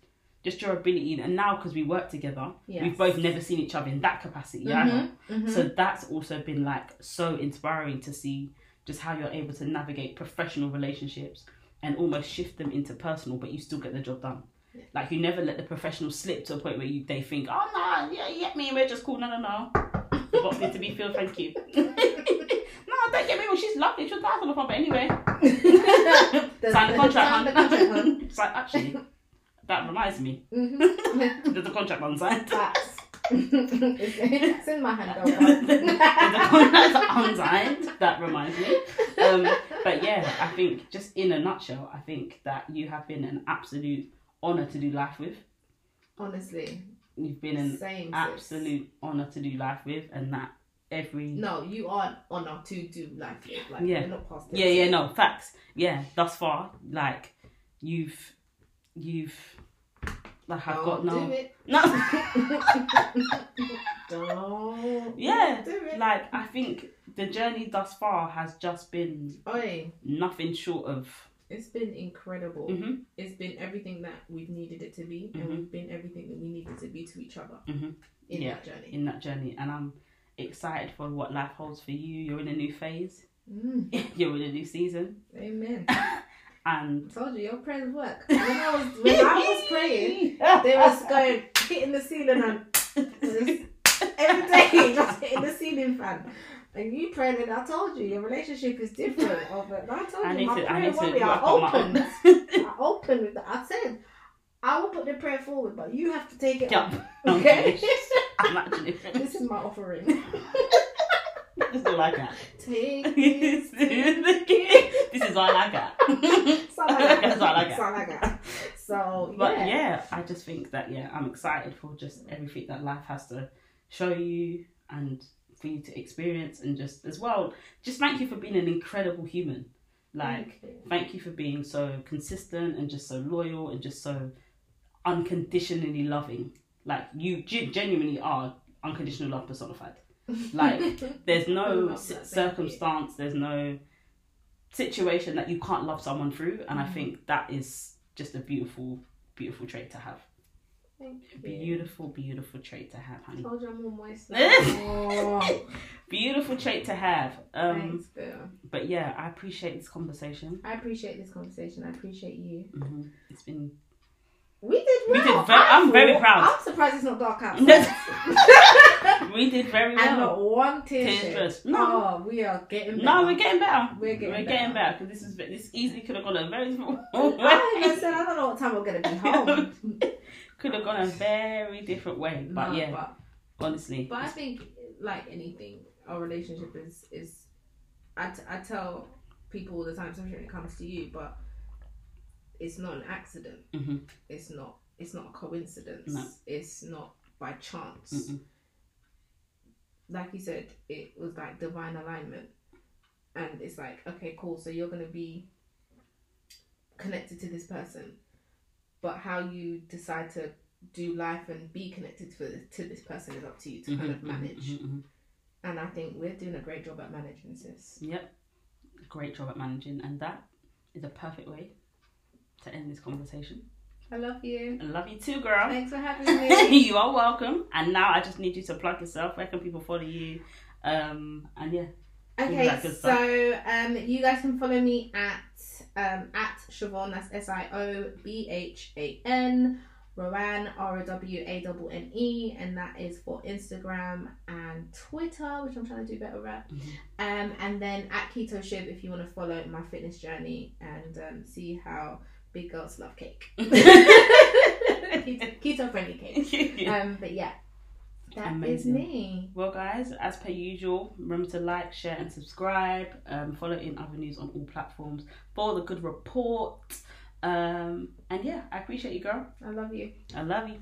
just your ability. And now, because we work together, Yes. we've both never seen each other in that capacity. Mhm, mhm. So that's also been like so inspiring to see just how you're able to navigate professional relationships and almost shift them into personal, but you still get the job done. Yeah. Like you never let the professional slip to a point where you they think, oh no, yeah, yeah me, we're just cool. No, no, no. The box needs to be filled. Thank you. Don't get me wrong. She's lovely. She'll die for the fun, but anyway, The- [laughs] sign the contract, hun. hun. [laughs] it's like actually, that reminds me. Mhm. There's a contract unsigned. Facts. [laughs] it's, it's in my hand. Worry. contract unsigned. That reminds me. Um, but yeah, I think just in a nutshell, I think that you have been an absolute honor to do life with. Honestly, You've been an same. absolute honor to do life with, and that every No, you are honor to do life with. Like, Yeah. not past yeah yeah no facts yeah thus far like you've you've like I've got no no [laughs] [laughs] Don't. Yeah, Do like I think the journey thus far has just been Oi, nothing short of it's been incredible. Mhm. It's been everything that we've needed it to be, and Mhm. we've been everything that we needed to be to each other Mhm. in Yeah. that journey. in that journey and I'm excited for what life holds for you. You're in a new phase. Mm, [laughs] You're in a new season. amen. [laughs] And I told you, your prayers work. When I was when I was [laughs] praying, they was going hitting the ceiling and every day just hitting the ceiling fan. And you prayed and I told you your relationship is different. And I told I you need my to I prayer warrior I my opened. I opened. I said I will put the prayer forward, but you have to take it up. Okay. [laughs] this is my offering. [laughs] This is all I got. Take [laughs] this it. is all I got. Sound like that. That's all I got. Sound like that. So But yeah. yeah, I just think that yeah, I'm excited for just everything that life has to show you and for you to experience and just as well, just thank you for being an incredible human. Like Thank you. thank you for being so consistent and just so loyal and just so unconditionally loving. Like you ge- genuinely are unconditional love personified. Like [laughs] there's no love s- that, you. circumstance, there's no situation that you can't love someone through, and I Mhm. think that is just a beautiful, beautiful trait to have. Thank you. Beautiful, beautiful trait to have, honey. Told you I'm all moist. [laughs] Oh, Beautiful trait to have. Um, thanks, girl. but yeah, I appreciate this conversation. I appreciate this conversation. I appreciate you. hmm It's been We did We well. did very- I I'm very proud. I'm surprised it's not dark [laughs] outside. we did very and well. not one tear shed. No. Oh, we are getting better. No, we're getting better. We're getting we're better. getting better because this is this easily could have gone a very [laughs] I even said I don't know what time we're gonna be [laughs] home. could have gone a very different way. But No, yeah, but, honestly, but I think like anything, our relationship is is. I, t- I tell people all the time, especially when it comes to you, but it's not an accident. Mhm. It's not. It's not a coincidence. No. It's not by chance. Mm-mm. like you said, it was like divine alignment. And it's like, okay, cool, so you're gonna be connected to this person. But how you decide to do life and be connected to, to this person is up to you to kind of Mhm, mhm, manage. mhm, mhm. And I think we're doing a great job at managing this. Yep, great job at managing, and that is a perfect way to end this conversation. I love you. I love you too, girl. Thanks for having [laughs] me. you are welcome. And now I just need you to plug yourself. Where can people follow you? Um, and yeah, Okay, that good stuff. so um, you guys can follow me at um, at Siobhan. That's S I O B H A N. Rowanne R O W A N N E, and that is for Instagram and Twitter, which I'm trying to do better at. Mhm. Um, and then at Keto Shiv if you want to follow my fitness journey and um, see how big girls love cake. [laughs] Keto friendly cake. [laughs] Um, but yeah, that is Amazing. me. Well, guys, as per usual, remember to like, share, and subscribe. Um, follow in other news on all platforms for the good report. Um, and yeah, I appreciate you, girl. I love you. I love you.